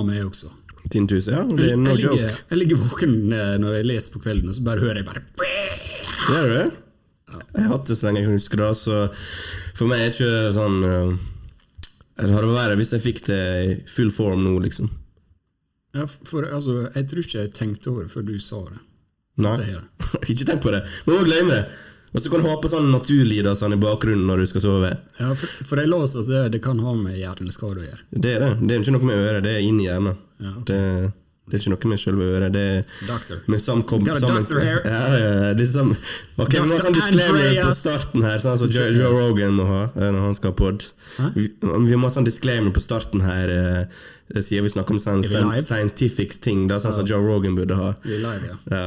av meg også. Tinnitus, ja. Det er no jeg, joke. ligger, jeg ligger våken eh, når jeg leser på kvelden, og så bare hører jeg bare Gjør du det? Jeg har hatt det så lenge jeg kan huske det. Så for meg er det ikke sånn uh, Det hadde vært verre hvis jeg fikk det i full form nå, liksom. ja, for, altså, Jeg tror ikke jeg tenkte over det før du sa det. Nei. Ikke tenk på det. Må glemme det. Og så kan du ha på sånn naturlyder sånn i bakgrunnen når du skal sove. Ja, for, for jeg låser at det, det kan ha med hjerneskade å gjøre. Det er det. Det er ikke noe med øret, det er inni hjernen. Ja, okay. det, det er ikke noe med selve øret. Det er Doctor. med samkom... Got a sammen- doctor here. Ja, ja, det er sam Ok, Vi må ha sånn disclaimer på starten her, sånn som Joe, Joe Rogan må ha eh, når han skal ha pod. Vi, vi må ha sånn disclaimer på starten her, eh, siden vi snakker om sånn scientific ting, da, sånn som Joe Rogan burde ha. Vi live, ja. Ja.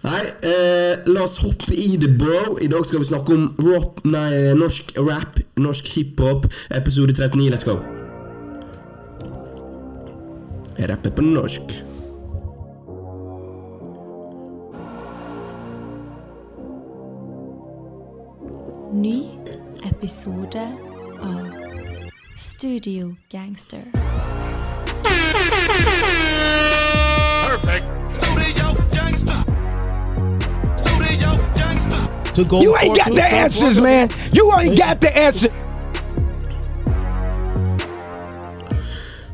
Nei, eh, la oss hoppe i det, bro. I dag skal vi snakke om rap, nei, norsk rap, norsk hiphop, episode 39. Let's go. Jeg rapper på norsk. Ny episode av Studio Gangster. Perfect. To go You ain't got the answers, man. You ain't got the answer.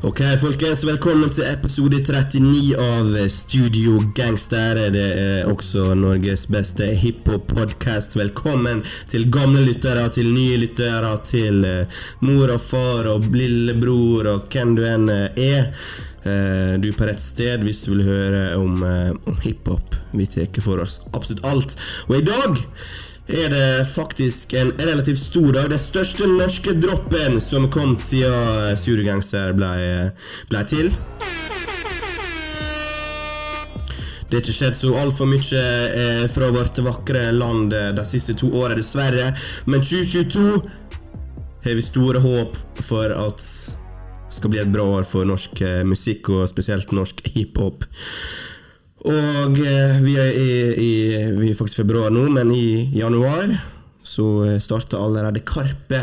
Ok, folkens, velkommen til episode 39 av Studio Gangster. Det er også Norges beste hiphop-podkast. Velkommen til gamle lyttere, til nye lyttere, til eh, mor og far og lillebror og hvem du enn eh, er. Eh, du er på rett sted hvis du vil høre om, eh, om hiphop. Vi tar for oss absolutt alt. Og i dag er det faktisk en relativt stor dag. Den største norske droppen som kom siden Surgangster ble, ble til. Det har ikke skjedd så altfor mye eh, fra vårt vakre land eh, de siste to åra, dessverre. Men 2022 har vi store håp for at skal bli et bra år for norsk eh, musikk, og spesielt norsk hiphop. Og eh, vi er i, i Vi er faktisk i februar nå, men i januar så eh, starta allerede Karpe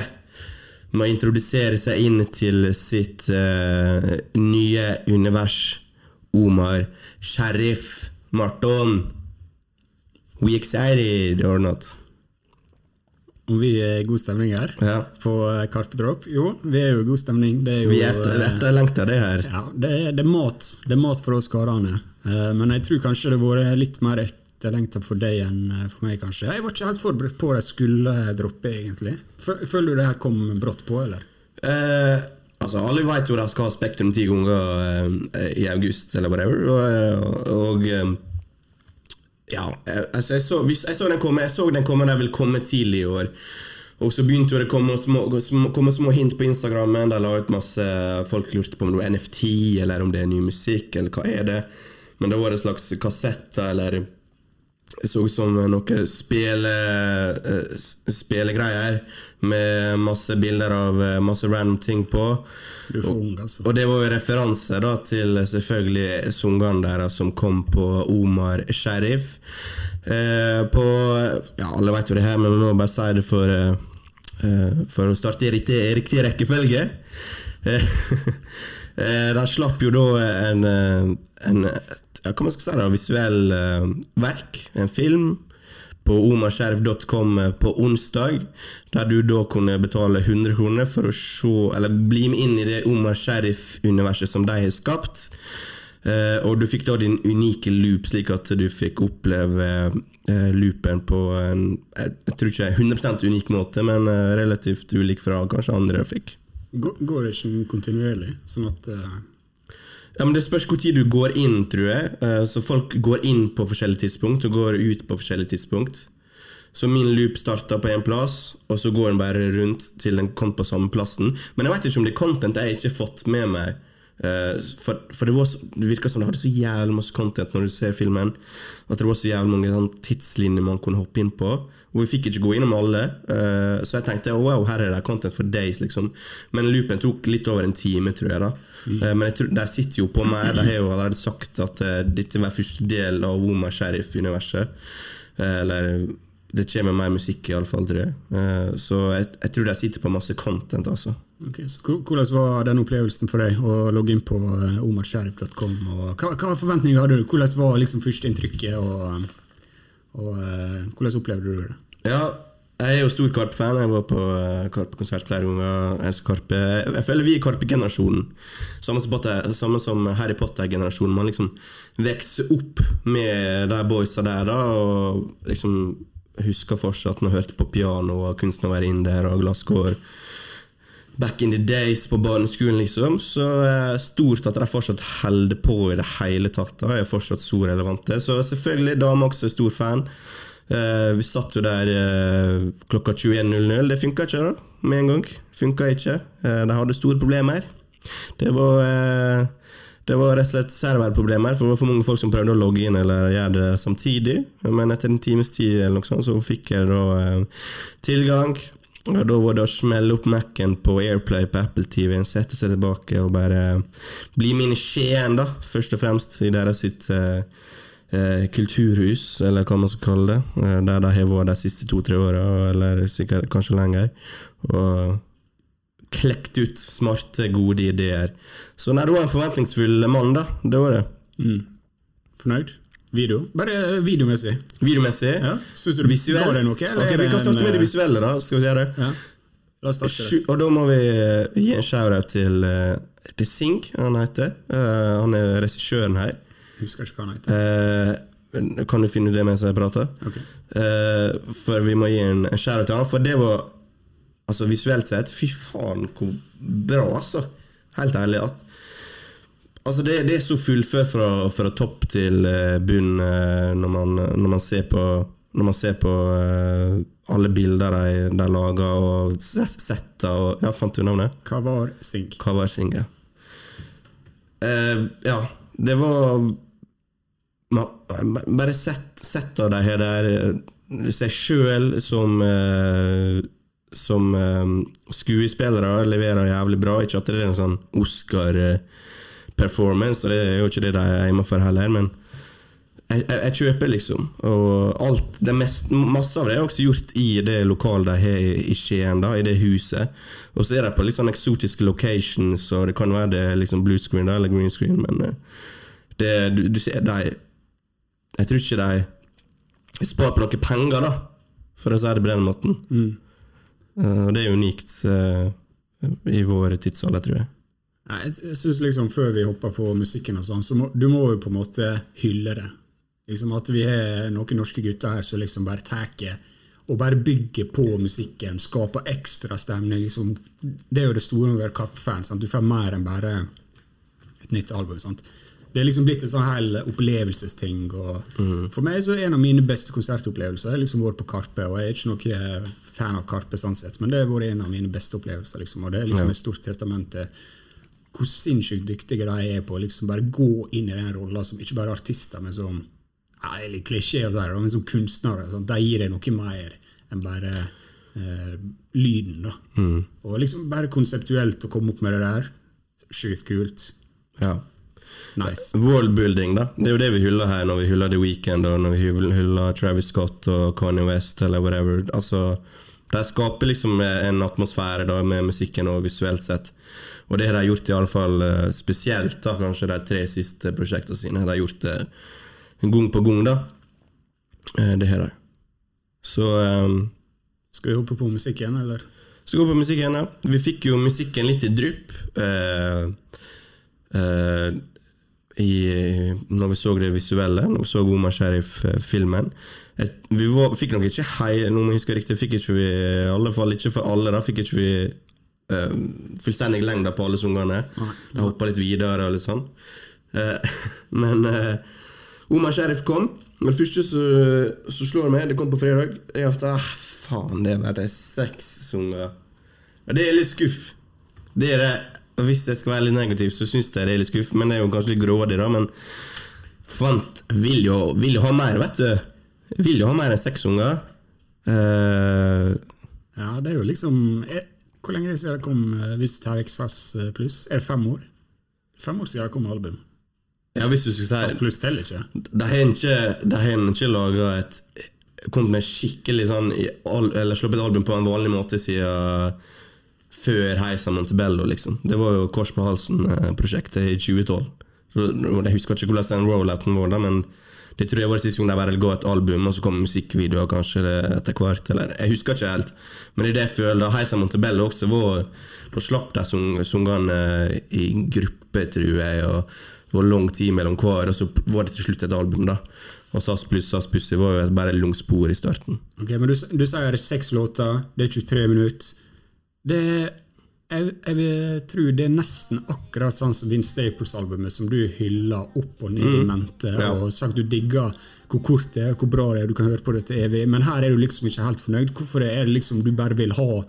med å introdusere seg inn til sitt uh, nye univers. Omar Sheriff Marton. We excited or not? Om vi er i god stemning her Ja. på Carpe Drop? Jo, vi er jo i god stemning. Det er jo Vi er etter, eh, det her. Ja, det er, det er mat. Det er mat for oss karene. Eh, men jeg tror kanskje det har vært litt mer etterlengta for deg enn eh, for meg, kanskje. Jeg var ikke helt forberedt på at jeg skulle droppe, egentlig. Føler du det her kom brått på, eller? Eh, altså, alle vet jo de skal ha Spektrum ti ganger eh, i august, eller whatever. Og, eh, og eh, ja, eh, altså, jeg så, jeg så den komme, jeg så den komme, den ville komme tidlig i år. Og så begynte det å komme små, komme små hint på Instagram. Der la ut masse Folk lurte på om det var NFT, eller om det er ny musikk, eller hva er det. Men da var det slags kassetter, eller så ut som noe spele, eh, spelegreier med masse bilder av eh, masse random ting på. Ung, altså. Og det var jo referanse da til selvfølgelig sangene deres som kom på Omar Sheriff. Eh, på Ja, alle vet jo det her, men vi må bare si det for eh, eh, For å starte i riktig, riktig rekkefølge. Eh, eh, De slapp jo da en, eh, en ja, hva man skal si da, visuell eh, verk, en film, på omaskjerv.com på onsdag, der du da kunne betale 100 kroner for å se, eller bli med inn i det Omar Sheriff-universet som de har skapt. Eh, og du fikk da din unike loop, slik at du fikk oppleve eh, loopen på en jeg tror ikke 100 unik måte, men eh, relativt ulik fra kanskje andre fikk. Går går det ikke kontinuerlig? Sånn at eh, Ja, men Det spørs hvor tid du går inn, tror jeg. Eh, Så folk går inn på forskjellige tidspunkt og går ut på forskjellige tidspunkt. Så min loop starta på én plass, og så går den bare rundt til den kom på samme plassen. Men jeg vet ikke om det er content jeg ikke har fått med meg. Eh, For, for det, var så, det virka som det hadde så jævlig masse content når du ser filmen. At det var så jævlig mange sånn, tidslinjer man kunne hoppe inn på. Og vi fikk ikke gå innom alle. uh, Så jeg tenkte wow, her er det content for days, liksom. Men loopen tok litt over en time, tror jeg. da Eh, Men jeg tror, de sitter jo på meg. De har jo allerede sagt at uh, dette var første del av Woma Sheriff-universet. Eller det kommer mer musikk, iallfall, tror jeg. Så jeg, jeg tror de sitter på masse content, altså. Ok, så Hvordan var den opplevelsen for deg å logge inn på eh, omarsharif.com? og Hva, hva forventninger hadde du? Hvordan var liksom førsteinntrykket, og, og eh, hvordan opplevde du det? Ja, jeg er jo stor Karpe-fan. Jeg var på eh, Karpe-konsert flere ganger. Jeg Karpe. Jeg føler vi er Karpe-generasjonen. Samme som Harry Potter-generasjonen. Man liksom vokser opp med de boysa der, da, og liksom husker fortsatt når jeg hørte på piano og kunsten å være inn der og glasskår. Back in the days på barneskolen, liksom. Så eh, stort at de fortsatt holder på i det hele tatt. Da er fortsatt så relevante. Så selvfølgelig, dama også stor fan. Eh, vi satt jo der eh, klokka 21.00. Det funka ikke da, med en gang. Funka ikke. Eh, de hadde store problemer. Det var eh, det var rett og slett serverproblemer, for det var for mange folk som prøvde å logge inn eller gjøre det samtidig. Men etter en times tid eller noe sånt, så fikk jeg da eh, tilgang. Og da var det å smelle opp Mac-en på Airplay på Apple TV-en, sette seg tilbake og bare bli min i Skien, da. Først og fremst i deres sitt eh, eh, kulturhus, eller hva man skal kalle det. Eh, der de har vært de siste to-tre åra, eller sikkert kanskje lenger. Og klekt ut smarte, gode ideer. Så nei, det var en forventningsfull mann, da. Det var det. Fornøyd? Video? Bare videomessig. Videomessig. Ja. Det Visuelt. ga noe? eller Ok, er vi kan starte med det eh, visuelle, da. Skal vi gjøre det? Ja. La oss starte. Sju- Og da må vi eh, gi en shout-out til uh, The Sink, han heter. Uh, han er regissøren her. Husker ikke hva han heter. Uh, kan du finne ut det mens jeg prater? Okay. Uh, for vi må gi en, en shout-out til han, for det var Altså visuelt sett, fy faen hvor bra, altså. Helt ærlig. At, altså det, det er så fullført fra, fra topp til eh, bunn eh, når, man, når man ser på man ser på eh, alle bilder de, de lager, og setter og Ja, fant du navnet? Kavar Sing. Kavar Sing, ja. Uh, ja, det var Bare sett, sett av de her der seg sjøl som uh, Som eh, skuespillere leverer jævlig bra. Ikke at det er en sånn Oscar-performance, og det er jo ikke det de er hjemme for heller, men jeg, jeg, jeg kjøper, liksom. Og alt, det mest, masse av det er også gjort i det lokalet de har i Skien, da, i det huset. Og så er det på litt sånn eksotiske locations, og det kan være det liksom blue screen da, eller green screen, men eh, det, du, du ser de Jeg tror ikke de sparer på noen penger, da, for å si det på den måten. Eh, Og det er unikt uh, i vår tidsalder, tror jeg. Jeg jeg synes liksom Før vi hopper på musikken, og sånn, så må du må jo på en måte hylle det. Liksom At vi er noen norske gutter her som liksom bare tar og bare bygger på musikken, skaper ekstra stemning. Liksom. Det er jo det store med å være Karpe-fan. Du får mer enn bare et nytt album. sant? Det er liksom blitt en sånn hel opplevelsesting. og For meg så er en av mine beste konsertopplevelser liksom vært på Karpe. og Jeg er ikke noe fan av Karpe, sånn sett, men det har vært en av mine beste opplevelser. liksom, og Det er liksom et stort testament til hvor sinnssykt dyktige de er på å liksom bare gå inn i den rolla som ikke bare artister, men som ja, det er litt klisjé, å si det, men som kunstnere. Sant? De gir deg noe mer enn bare eh, lyden. da. Og liksom bare konseptuelt å komme opp med det der, sjukt kult. Ja. Nice. Worldbuilding, da. Det er jo det vi hyller her når vi hyller The Weeknd, og når vi hyller Travis Scott og Kanye West eller whatever. Altså, de skaper liksom en atmosfære da med musikken og visuelt sett. Og det har de gjort i alle fall eh, spesielt, da, kanskje de tre siste prosjektene sine. De har gjort det gang på gang, da. Eh, Det har de. Så um, Skal vi hoppe på musikken, eller? så gå på musikken, ja. Vi fikk jo musikken litt i drypp. Uh, uh, i, når vi så det visuelle, når vi så Omar Sheriff-filmen. Vi var, fikk nok ikke hei, noe jeg huske riktig, fikk ikke vi i alle fall ikke for alle, da fikk ikke vi eh, fullstendig lengde på alle sangene. De hoppa litt videre og litt sånn. Uh, men uh, Omar Sheriff kom. Men det første som slår meg, det kom på fredag, er at ah, faen, det er bare seks sanger. Det er litt skuff. Det er det. Hvis jeg skal være litt negativ, så syns jeg det er litt skuff, men det er jo kanskje litt grådig, da. Men fant vil jo, vil jo ha mer, vet du. Vil jo ha mer enn seks unger. Uh, Ja, det er jo liksom eh, Hvor lenge siden det kom, eh, hvis du tar X-Fas pluss? Er det fem år? Fem år siden det kom album. ja, hvis du skal si pluss teller ikke. De har ikke, de har ikke laga et Kommet med skikkelig sånn Eller sluppet et album på en vanlig måte siden før Heisa Montebello, liksom. Det var jo Kors på halsen-prosjektet i 2012. Så Jeg husker ikke hvordan rollouten var, men det tror jeg var siste gang de bare ga et album, og så kom musikkvideoer kanskje etter hvert. Eller, jeg husker ikke helt. Men det er det jeg føler. Heisa Montebello også var Da slapp de sung- sungene i gruppe, tror jeg, og det var lang tid mellom hver, og så var det til slutt et album, da. Og SAS pluss SAS Pussy var jo bare langt spor i starten. Ok, men du, du sier det er seks låter, det er 23 minutter. Det er, jeg, jeg tror det er nesten akkurat sånn som Vince Staples-albumet, som du hyller opp og ned i mente, Ja. og sagt du digger hvor kort det er, hvor bra det er, du kan høre på det til evig, men her er du liksom ikke helt fornøyd. Hvorfor er det liksom du bare vil ha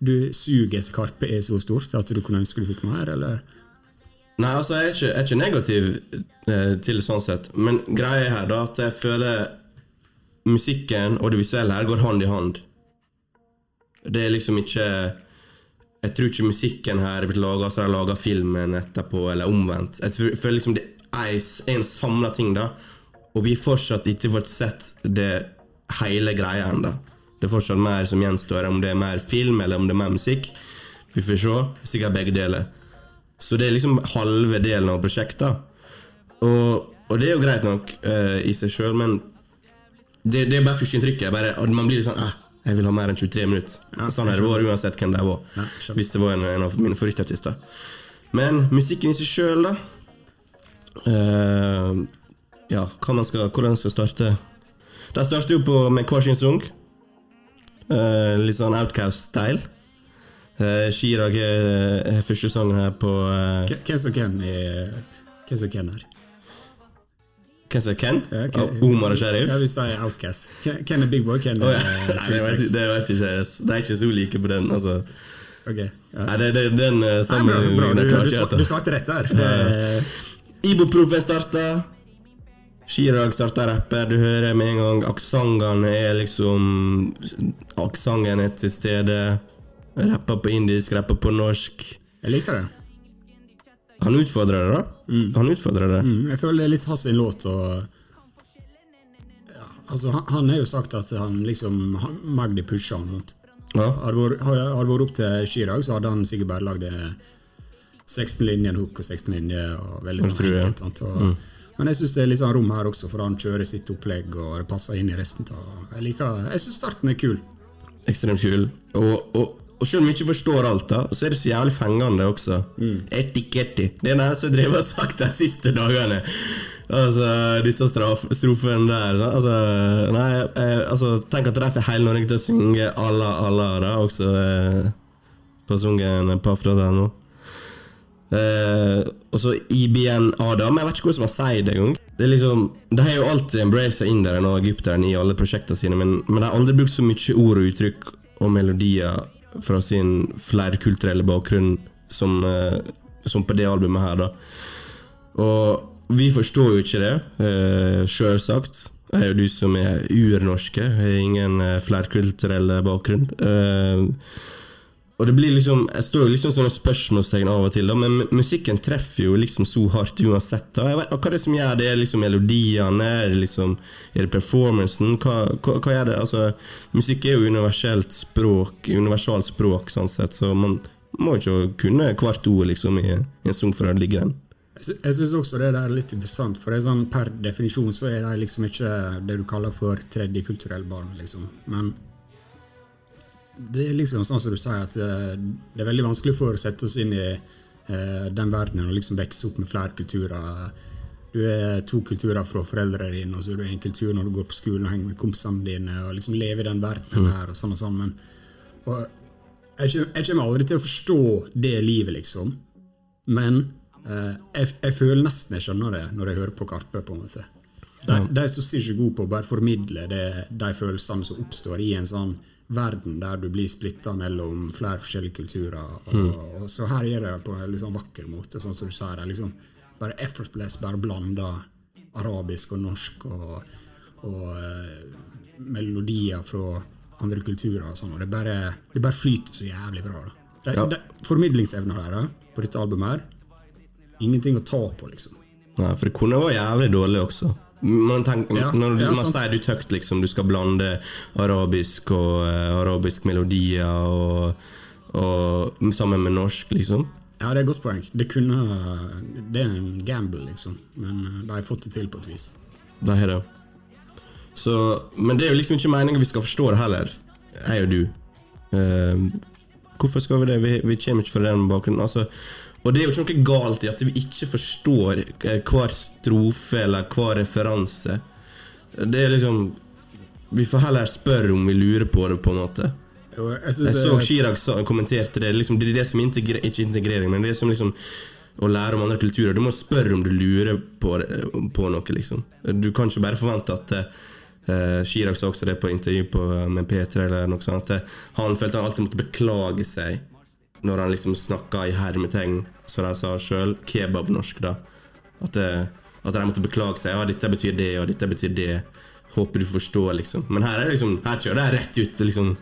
Du suger etter Karpe er så stort at du kunne ønske du fikk mer, eller? Nei, altså, jeg er ikke, jeg er ikke negativ eh, til det sånn sett, men greia er her da at jeg føler musikken og det visuelle her går hånd i hånd. Det er liksom ikke Jeg tror ikke musikken her er blitt laga så de laga filmen etterpå, eller omvendt. Jeg tror, liksom det er en samla ting, da, og vi har fortsatt ikke fått sett det hele greia ennå. Det er fortsatt mer som gjenstår, om det er mer film eller om det er mer musikk. Vi får se. Sikkert begge deler. Så det er liksom halve delen av prosjektet. Og, og det er jo greit nok uh, i seg sjøl, men det, det er bare førsteinntrykket. Man blir litt sånn eh, Jeg vil ha mer enn 23 minutter. Ja, sånn har det vært uansett hvem det var. Ja, hvis det var en, en av mine favorittartister. Men musikken i seg sjøl, da uh, Ja, skal, hvordan skal starte De starter jo på med hver sin sang. Uh, litt sånn Outcast-style. Uh, Chirag er første sangen her på uh, Hvem som hvem Hvem som hvem her? Hvem som er Ken? Ja. Ah, Omar og Sheriff? Ja, hvis de er Outcast. Hvem er Big Boy? Ken er er ja. eh, Nei, det vet, det vet ikke. De er ikke så like på den. Altså. Ok, ja. Nei, det, det, den bra. sammenligningen Du, klarer ikke du svarte rett der. Eh, Ibo-proffen starta. Chirag starta rapper. Du hører med en gang aksentene er liksom Aksenten er til stede. Rapper på indisk, rapper på norsk. Jeg liker det. Han utfordrer det, da. Han utfordrer det. Mm, jeg føler det er litt hans låt. Og, ja, altså, han, han har jo sagt at han liksom han, Magdi pusha han. Sant? Ja. Hadde det vært- opp til Chirag, så hadde han sikkert bare lagd 16 linjer, en hook og 16 linjer. Og veldig sånn jeg jeg. enkelt. Sant? Og, Men jeg syns det er litt sånn rom her også, for han kjører sitt opplegg, og det passer inn i resten. av Jeg liker. Jeg syns starten er kul. Ekstremt kul. Og, og, og selv om jeg ikke forstår alt, da, så er det så jævlig fengende også. Etiketti. Det er det som jeg drev og sagt de siste dagene. Altså, disse strofene der. Altså, nei, eh, altså, tenk at de får hele Norge til å synge alla alla da, også eh, på sungen Paf.no. Eh, og så IBN Adam. Jeg vet ikke hvordan man sier det engang. Det er liksom, De har jo alltid embracet inderen og egypteren i alle prosjektene sine, men, men de har aldri brukt så mye ord og uttrykk og melodier fra sin flerkulturelle bakgrunn som, eh, som på det albumet her, da. Og vi forstår jo ikke det, uh, sjølsagt. Jeg er jo du som er urnorske, har ingen uh, flerkulturell bakgrunn. Eh, og det blir liksom Jeg står jo liksom sånne spørsmålstegn av og til, da, men musikken treffer jo liksom så hardt uansett. Da. Vet, hva er det som gjør det? Er det liksom melodiene? Er det liksom Er det performancen? Hva, hva, hva gjør det? Altså, musikk er jo universelt språk, universalt språk, sånn sett, så man må ikke kunne hvert ord liksom i, en sang for å ligge den. Jeg sy- Jeg syns også det der er litt interessant, for sånn, per definisjon så er de liksom ikke det du kaller for tredje kulturell barn, liksom. Men det er liksom sånn som du sier, at eh, det er veldig vanskelig for å sette oss inn i eh, den verdenen og liksom vokse opp med flere kulturer. Du er to kulturer fra foreldrene dine, og så er du en kultur når du går på skolen og henger med kompisene dine, og liksom lever i den verdenen her, og sånn og sånn. Men og jeg jeg kommer aldri til å forstå det livet, liksom. Men eh, jeg, jeg føler nesten jeg skjønner det når jeg hører på Karpe. på en måte. De, de er så sikkert gode på å bare formidle det, de følelsene som oppstår i en sånn verden der du blir splitta mellom flere forskjellige kulturer. Og, og så her gjør de det på en sånn vakker måte, sånn som du sier. Er liksom bare effortless, bare blanda arabisk og norsk og, og uh, melodier fra andre kulturer og sånn. Og det bare, det bare flyter så jævlig bra. da. Det, Ja. det, Formidlingsevna der da, på dette albumet her, ingenting å ta på, liksom. Nei, for det kunne vært jævlig dårlig også. Man tenker, Ja, når du, ja, man sier det høyt, liksom, du skal blande arabisk og uh, arabisk melodier og og, sammen med norsk, liksom. Ja, det er et godt poeng. Det kunne Det er en gamble, liksom. Men uh, de har fått det til på et vis. Det jeg det. Så, men det er jo liksom ikke meningen vi skal forstå det heller, jeg og du. Uh, hvorfor skal vi det? Vi, vi kommer ikke fra den bakgrunnen. Altså, og det er jo ikke noe galt i at vi ikke forstår eh, hver strofe eller hver referanse. Det er liksom Vi får heller spørre om vi lurer på det, på en måte. Jo, jeg Jeg så Chirag kommenterte det. Liksom, det er det som integre, ikke integrering, men det er som liksom å lære om andre kulturer. Du må spørre om du lurer på, på noe, liksom. Du kan ikke bare forvente at uh, Chirag sa også det på intervju på, med P3 eller noe sånt. At eh, han følte han alltid måtte beklage seg når han liksom snakka i hermetegn, som de sa sjøl, kebabnorsk, da. At, det, at de måtte beklage seg. Ja, dette betyr det, og dette betyr det. Håper du forstår, liksom. Men her er det liksom Her kjører de rett ut, liksom.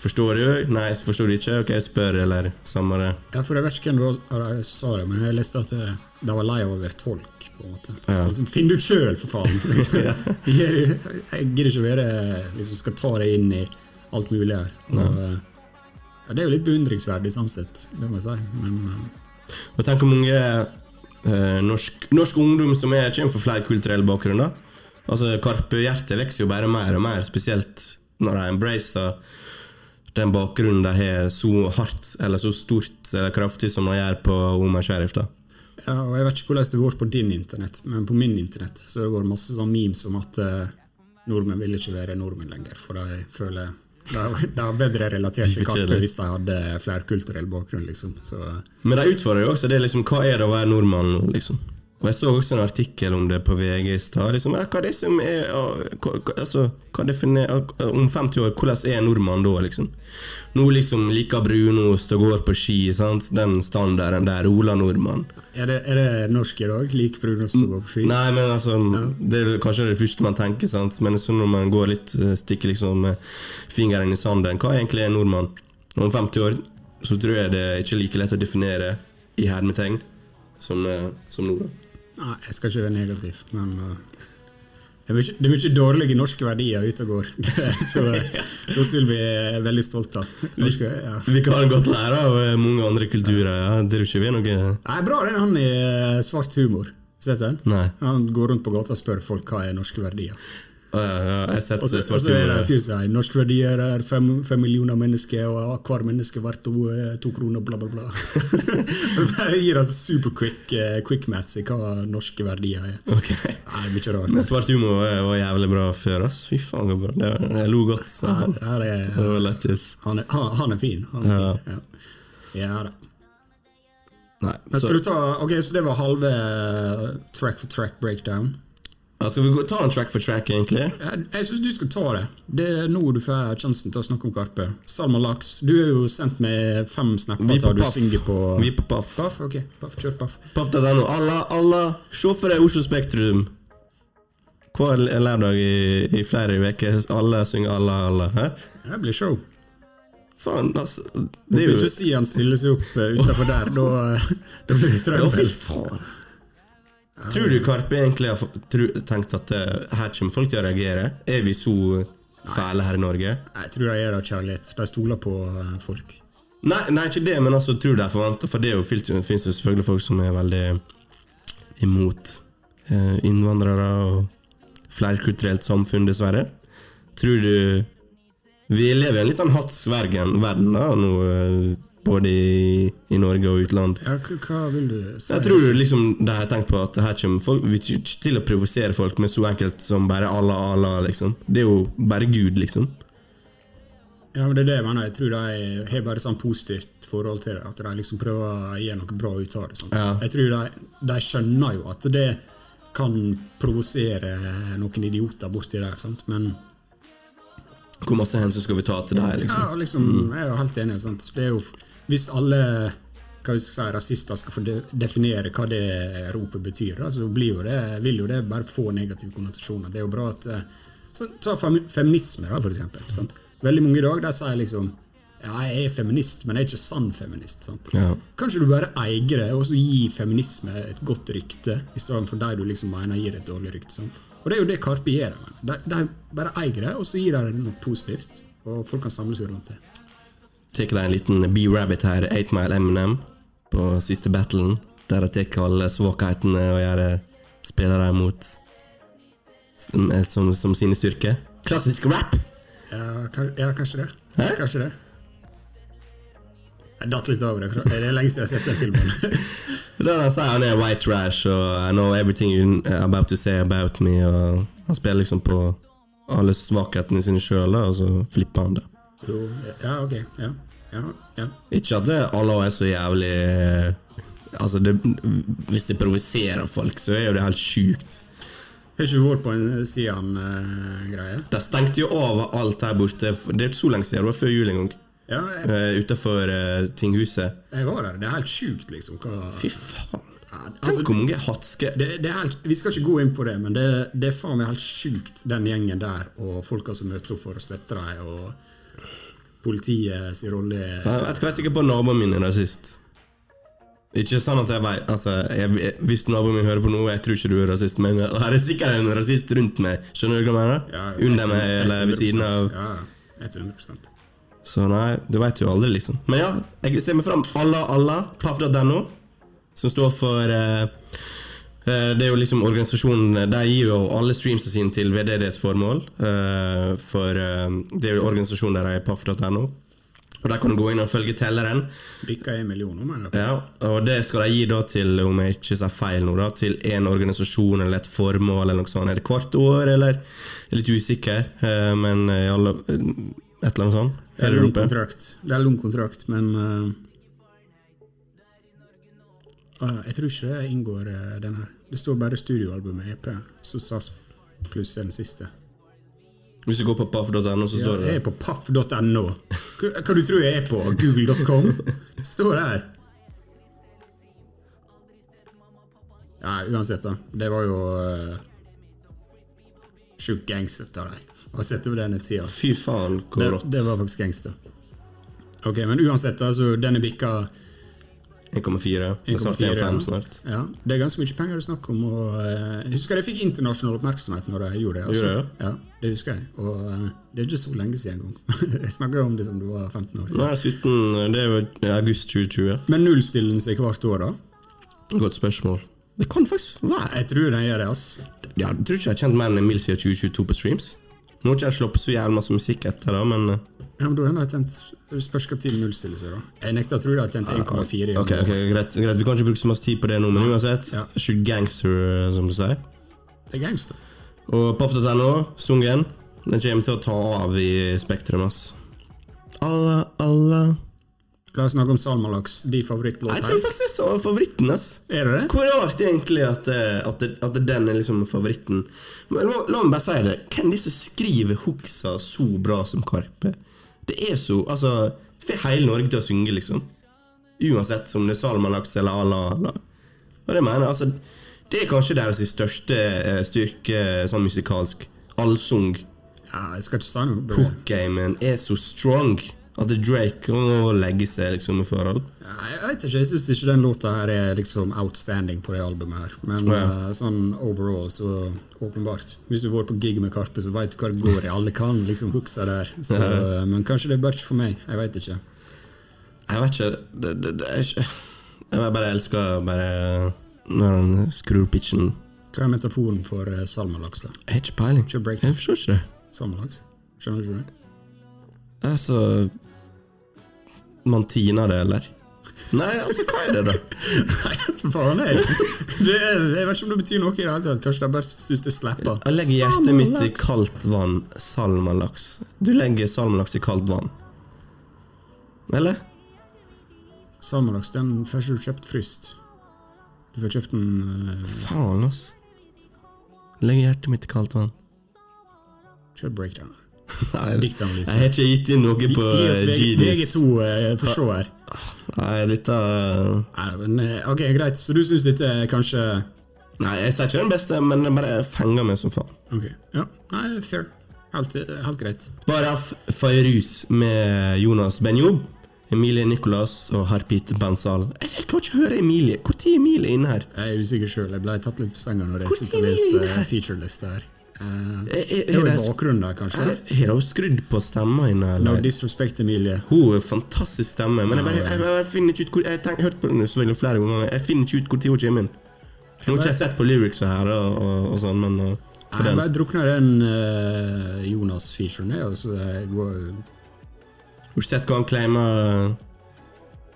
Forstår du? Nei, så forstår du ikke? Ok, spør, eller samme det. Ja, for Jeg vet ikke hvem du sa det, men jeg leste at det, de var lei av å være tolk. på en måte. Ja. Liksom, Finn det ut sjøl, for faen! jeg gidder ikke være liksom skal ta deg inn i alt mulig her. Og, eh, ja, det er jo litt beundringsverdig sånn sett, det må jeg si. Men uh... Og tenk hvor mange uh, norsk, norsk ungdom som er, kommer fra flere kulturelle bakgrunner. Altså Karpe-hjertet vokser jo bare mer og mer, spesielt når de embracer den bakgrunnen de har så hardt eller så stort eller kraftig som de gjør på Omar Sheriff. da Ja, og Jeg vet ikke hvordan det går på din internett, men på min internett så det går det masse sånn memes om at eh, nordmenn vil ikke være nordmenn lenger. For de føler de er bedre relatert til kartet hvis de hadde flerkulturell bakgrunn. liksom. Så Men de utfordrer jo også det liksom, hva er det å være nordmann nå, liksom. Og Jeg så også en artikkel om det på VG i stad. Liksom, ja, hva er det som er hva, altså, hva definer, Om 50 år, hvordan er en nordmann da, liksom? Nå liksom liker brunost og går på ski, sant? den standarden der. Ola Nordmann. er det, er det norsk i dag? Lik brunost og går på ski? Nei, men altså Det er kanskje det første man tenker, sant? men så når man går litt eh, stikker liksom fingeren i sanden Hva er egentlig en nordmann? Om 50 år så tror jeg det er ikke like lett å definere i hermetegn som, eh, som nå. da. Nei, jeg skal ikke være negativ, men uh, det, er mye, det er mye dårlige norske verdier ute og går. så så Sylvi er veldig stolt av. Norske, ja. Vi kan godt lære av eh, mange andre kulturer. Ja. Det er jo ikke vi noe Nei, bra den han i eh, svart humor. Sett den? Nei. Han går rundt på gata og spør folk hva er norske verdier. Ja, ja, Jeg setter Og så, er det en humor. fyr som sier norske verdier er fem, fem millioner mennesker, og hver menneske er verdt to, eh, to kroner, bla, bla, bla. det gir oss super quick, eh, quick match i hva norske verdier er. Okay. Nei, mye rart. Men svart humor var, jævlig bra før. ass. Fy faen, så bra. Det, var- jeg lo godt. Ja, er, det var lættis. han, han, han er fin. Han er Ja. fin. Ja. ja da. Nei, Men så, ta, okay, Så det var halve eh, track for track breakdown. Ja, skal vi ta en track for track, egentlig? Jeg, jeg syns du skal ta det. Det er nå du får sjansen til å snakke om Karpe. Salman Laks, du er jo sendt med fem snapper på du synger på Vi på Paff. Paff? Ok, Paff, kjør Paff. Paff.no. Alla, alla, se for deg Oslo Spektrum. Hver lørdag i, i flere uker. Alle synger alla, alla. Hæ? Det blir show. Faen, altså. Det er jo ikke si han stiller seg opp uh, utafor der. Da, eh, da blir det Ja, fy trøbbel. faen. Tror du Karpe egentlig har tenkt at eh, her kommer folk til å reagere? Er vi så fæle her i Norge? Nei, Jeg tror de gjør det av kjærlighet. De stoler på eh, folk. Nei, nei, ikke det, men altså, tror de forventer For det jo, fins jo selvfølgelig folk som er veldig imot eh, innvandrere og flerkulturelt samfunn, dessverre. Tror du Vi lever i en litt sånn hatsvergen-verden, nå, både i, i Norge og utland. Ja, hva, vil du si? Jeg tror liksom de har tenkt på at her kommer folk Vi kommer ikke til å provosere folk med så enkelt som bare Allah, Allah, liksom. Det er jo bare Gud, liksom. Ja, men det er det jeg mener. Jeg tror de har bare sånn positivt forhold til det. At de liksom prøver å gjøre noe bra ut av det. Ja. Jeg tror de, de skjønner jo at det kan provosere noen idioter borti der. Sant? Men Hvor masse hensyn skal vi ta til deg, liksom? ja, liksom, jeg er jo helt enig. Sant? Det er jo, hvis alle hva vi skal si, rasister skal få definere hva det ropet betyr, da, så blir jo det, vil jo det bare få negative konnotasjoner. Det er jo bra at eh, så, Ta feminisme, da, for eksempel. Sant? Veldig mange i dag der sier liksom ja, jeg er feminist, men jeg er ikke sann feminist. Ja. Kanskje du bare eier det, og så gi feminisme et godt rykte, i stedet for de du liksom mener gir et dårlig rykte. Sant? Og det er jo det Karpe gjør. De, de bare eier det, og så gir de det noe positivt, og folk kan samle seg rundt det. Tar de en liten B-rabbit her, 8 Mile Eminem, på siste battlen. Der de tar alle svakhetene og gjør eh, spillere mot som, eh, som, som sine styrker. Klassisk rap! Ja, kanskje det. Hæ? Kanskje det. Jeg datt litt over det. Det er lenge siden jeg har sett den filmen. Da han sier han er white trash og I know everything you're about to say about me. Og han spiller liksom på alle svakhetene sine sjøl, og så flipper han det. Jo, ja, ok. Ja, ja, ja. Ikke at alle er så jævlig eh, Altså, det, hvis det provoserer folk, så er jo det helt sjukt. Har ikke vært på en Sian-greie? De stengte jo av alt her borte. Det er ikke så lenge siden, det var før jul en gang. ja, jeg, Uh, Utafor tinghuset. jeg var der. Det er helt sjukt, liksom. Hva, Fy faen. ja, Tenk altså, hvor mange hatske det, det helt, vi skal ikke gå inn på det, men det, det er faen meg helt sjukt, den gjengen der, og folka som møter opp for å støtte dem, og politiet sin rolle er- Jeg vet ikke, jeg er sikker på naboen min er rasist. Ikke sånn at jeg vet altså, jeg, Hvis naboen min hører på noe, jeg tror ikke du er rasist, men her er sikkert en rasist rundt meg. Skjønner du hva jeg mener? Ja, Under meg eller ved siden av. Ja, 100 Så nei, du vet jo aldri, liksom. Men ja, jeg ser meg fram Allah Allah, paff.no, som står for eh, Det er jo liksom organisasjonen De gir jo alle streamsene sine til veldedighetsformål. formål, for eh, det er jo organisasjonen der er paff.no. Og Der kan du gå inn og følge telleren. Bikka en million mener jeg. Ja, og det skal de gi da til, om jeg ikke sier feil nå, da, til en organisasjon eller et formål eller noe sånt. Er det hvert år, eller? Jeg er litt usikker, eh, men i alle, et eller annet sånt. Det Er lang kontrakt, det er lang kontrakt men eh, ah, Jeg tror ikke det inngår uh, den her. Det står bare studioalbumet EP, så SAS pluss er den siste. Hvis du går på paff.no, så Ja, står det jeg er på paff.no. Hva, hva du tror jeg er på? Google.com? Står der. Ja, uansett, da. Det var jo uh, sjukt gangster av deg å sette på den nettsida. Fy faen, hvor rått. det var faktisk gangster. Ok, men uansett, altså, den er bikka 1,4. Det snart 1,5 ja. snart. Ja, det er ganske mye penger det er snakk om. Og, eh, jeg husker jeg fikk internasjonal oppmerksomhet når jeg gjorde det. Altså. Gjorde du Ja, det husker jeg. Og eh, det er ikke så lenge siden engang. jeg snakker om det som du var 15 år. Nei, 17, det er jo august 2020. Men nullstiller den seg hvert år, da? Godt spørsmål. Det kan faktisk være. Jeg tror den gjør det, ass. Ja, jeg tror ikke jeg har kjent mer enn Emil siden 2022 på streams. Nå har ikke jeg sluppet så jævlig masse musikk etter det, men eh, Ja, men da har jeg tjent spørs hva tid nullstiller seg, da. Jeg nekter å tro det har tjent 1,4 i Ok, ok, greit, greit. Vi kan ikke bruke så masse tid på det nå, men uansett. Ja. Ikke gangster, eh, som du sier. Det er gangster. Og Paff.no, sungen, den kommer til å ta av i Spektrum, ass. Alla, alla La oss snakke om Salmalaks, de favorittlåt Jeg tror her. faktisk jeg så favoritten, ass. Er det det? Hvor rart egentlig at, eh, at, at den er liksom favoritten. Men la, la meg bare si det. Hvem er det som skriver hooksa så bra som Karpe? Det er så Altså, får hele Norge til å synge, liksom. Uansett om det er Salmalaks eller Ala. Og det mener jeg, altså Det er kanskje deres største eh, styrke sånn musikalsk. Allsung. Ja, jeg skal ikke si noe. på det. Hook-gamen er så strong at Drake må legge seg liksom i forhold. Ja, jeg vet ikke, jeg syns ikke den låta her er liksom outstanding på det albumet her. Men Ja. uh, sånn overall, så åpenbart. Hvis du vært på gig med Karpe, så veit du hva det går i. Alle kan liksom hooksa der. Så, Ja. eh, Men kanskje det er bare ikke for meg. Jeg veit ikke. Jeg vet ikke det, det, det ikke Jeg bare elsker bare når han skrur pitchen. Hva er metaforen for uh, salmalaks? da? Jeg har ikke peiling. Jeg forstår ikke det. salmalaks? Skjønner du ikke det? Altså Man tiner det, eller? Nei, altså, hva er det, da? Nei, hva faen er det? det er, jeg vet ikke om det betyr noe i det hele tatt. Kanskje de bare syns det slapper. Jeg legger hjertet mitt i kaldt vann. Salmalaks. Du legger salmalaks i kaldt vann. Eller? Salmalaks den får ikke du kjøpt fryst. Du får kjøpt den uh, Faen, ass. Legger hjertet mitt i kaldt vann. Kjør breakdown. Nei, jeg har ikke gitt inn noe på GDs. oss VG Genius. VG2 uh, for se her. Nei, dette Nei, men, eh, ok, greit. Så du syns dette er kanskje Nei, jeg sier ikke den beste, men den bare fenger meg som faen. Ok, ja. Nei, fair. Helt, helt greit. Baraf Fairuz med Jonas Benjob, Emilie Nicolas og Harpit Bansal. Jeg, kan ikke høre Emilie. Når er Emilie inne her? Jeg er usikker sjøl. Jeg ble tatt litt på senga når jeg sitter og er leser featurelista her. Eh, Er- det er- jo i bakgrunnen der, kanskje. Har hun skrudd på stemma hennes? No disrespect, Emilie. Hun har fantastisk stemme, men jeg, bare, jeg, jeg, finner ikke ut hvor Jeg, har hørt på den selvfølgelig flere ganger, jeg finner ikke ut hvor tid hun kommer inn. Nå har ikke jeg sett på lyrics her og, og, og sånn, men og, på Jeg bare drukner den uh, Jonas-featuren, jeg, og så jeg går Har du sett hva han claima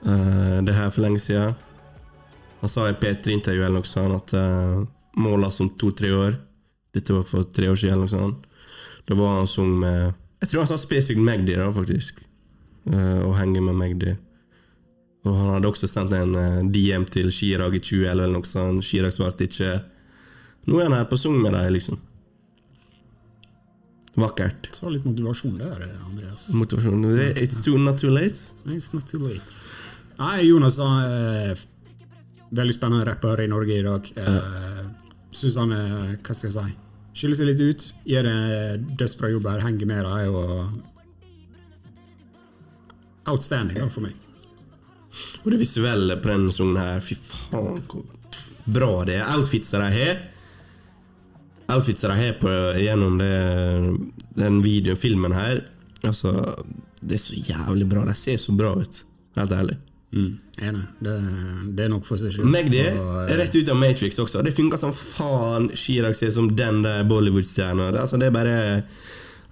uh, det her for lenge siden? Han sa i P3-intervjuet eller noe sånt at uh, målet som to-tre år Dette var for tre år siden eller noe sånt. Da var han sang med Jeg tror han sa spesifikt Magdi, da, faktisk. Uh, og henge med Magdi. Og han hadde også sendt en uh, DM til Chirag i 2011 eller noe sånt. Chirag svarte ikke. Nå er han her på sang med deg, liksom. Vakkert. Så litt motivasjon der, Andreas. Motivasjon. It's too not too late. It's not too late. Nei, Jonas han er veldig spennende rapper i Norge i dag. Uh, Syns han er Hva skal jeg si? Skiller seg litt ut. Gjør en dødsbra jobb her. Henger med dem. Og outstanding da, for meg. Og det visuelle på denne sangen her, fy faen hvor bra det er. Outfitsa de har. Outfitsa de har på, gjennom det, den videofilmen her. Altså, det er så jævlig bra. De ser så bra ut. Helt ærlig. Mm, enig. Det, det er nok for seg selv. Magdi er rett ut av Matrix også. Det funker som faen. Chirag ser som den der Bollywood-stjerna. Det, altså, det er bare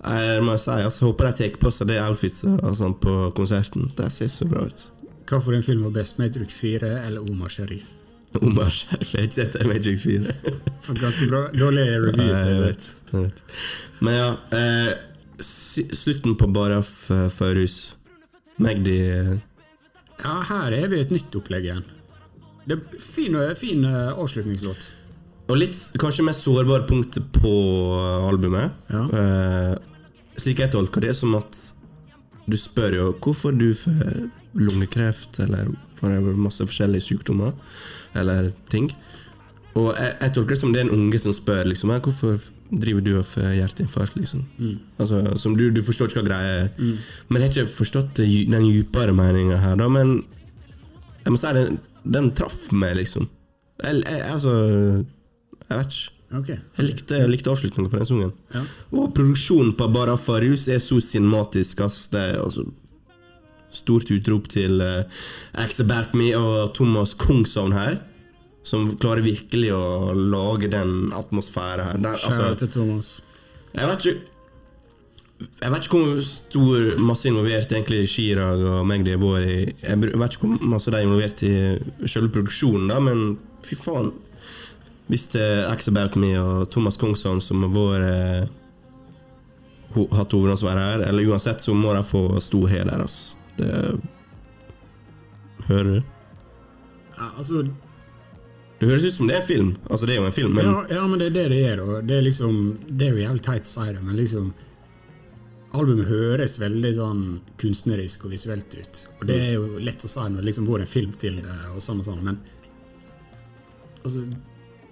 Jeg må si, altså, håper de tar på seg det outfitsa og sånt på konserten. Det ser så bra ut. Hva for en film var best? Matrix 4 eller Omar Sharif? Omar Sharif, har ikke sett Matrix 4. Fått ganske bra dårlige reviews. Ja, jeg vet. vet, jeg vet. Men ja, eh, slutten på Baraf Faurus. Førhus. Magdi eh, Ja, her er vi et nytt opplegg igjen. Det er fin, fin eh, avslutningslåt. Og litt kanskje mest sårbare punktet på eh, albumet. Ja. Eh, slik jeg tolker det, som at du spør jo hvorfor du får lungekreft, eller masse forskjellige sykdommer, eller ting. Og jeg, jeg tolker det som det er en unge som spør liksom, hvorfor driver du og får hjerteinfarkt. liksom. Altså, som du, du forstår ikke hva greia er. Men jeg har ikke forstått den dypere meninga her, da. Men jeg må si den, den traff meg, liksom. Jeg, jeg, altså Jeg vet ikke. Okay. Jeg likte, jeg likte avslutninga på den sangen. Ja. Og produksjonen på Bara Farus er så cinematisk. Ass. Det er altså Stort utrop til uh, Axe About Me og Thomas Kongshavn her. Som klarer virkelig å lage den atmosfæren her. Den, altså, til Thomas. jeg vet ikke jeg vet ikke hvor stor masse involvert egentlig Chirag og Magdi har vært i Jeg vet ikke hvor masse de er involvert i selve produksjonen, da, men fy faen. Hvis det er Axe About Me og Thomas Kongsson som har vært ho- hatt hovedansvaret her, eller uansett, så må de få stor heder, altså. Det Hører du? Ja, altså, Det høres ut som det er en film. Altså, det er jo en film, men ja, ja, men det er det det er. Og det er liksom Det er jo jævlig teit å si det, men liksom Albumet høres veldig sånn kunstnerisk og visuelt ut. Og det er jo lett å si når det liksom går en film til det, og sånn og sånn, men altså,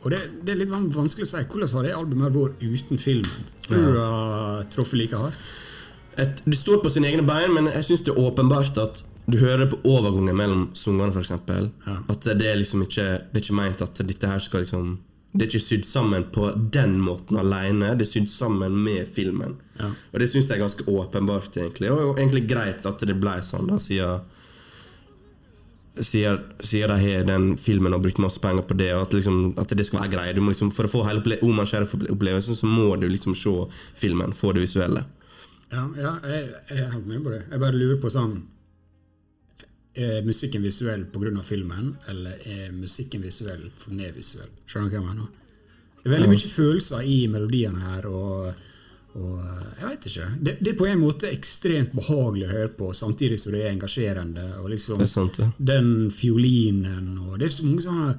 Og det, det er litt vanskelig å si. Hvordan har det albumet vært uten filmen? Tror du det har truffet like hardt? et, Det står på sine egne bein, men jeg syns det er åpenbart at du hører på overgangen mellom sangene, f.eks. Ja. At det er liksom ikke Det er ikke meint at dette her skal liksom Det er ikke sydd sammen på den måten alene, det er sydd sammen med filmen. Ja. Og det syns jeg er ganske åpenbart, egentlig. Og egentlig greit at det ble sånn, da, siden siden, siden de har den filmen og brukt masse penger på det, og at, liksom, at det skal være greie. Liksom, for å få hele Oman Sheriff-opplevelsen, så må du liksom se filmen, få det visuelle. Ja, ja jeg, jeg er helt med på det. Jeg bare lurer på sånn Er musikken visuell pga. filmen, eller er musikken visuell for den er visuell? Skjønner du hva jeg mener? Det er veldig mye følelser i melodiene her, og, og jeg vet ikke. Det, det er på en måte ekstremt behagelig å høre på, samtidig som det er engasjerende. Og liksom Det er sant, ja. Den fiolinen og Det er så mange sånne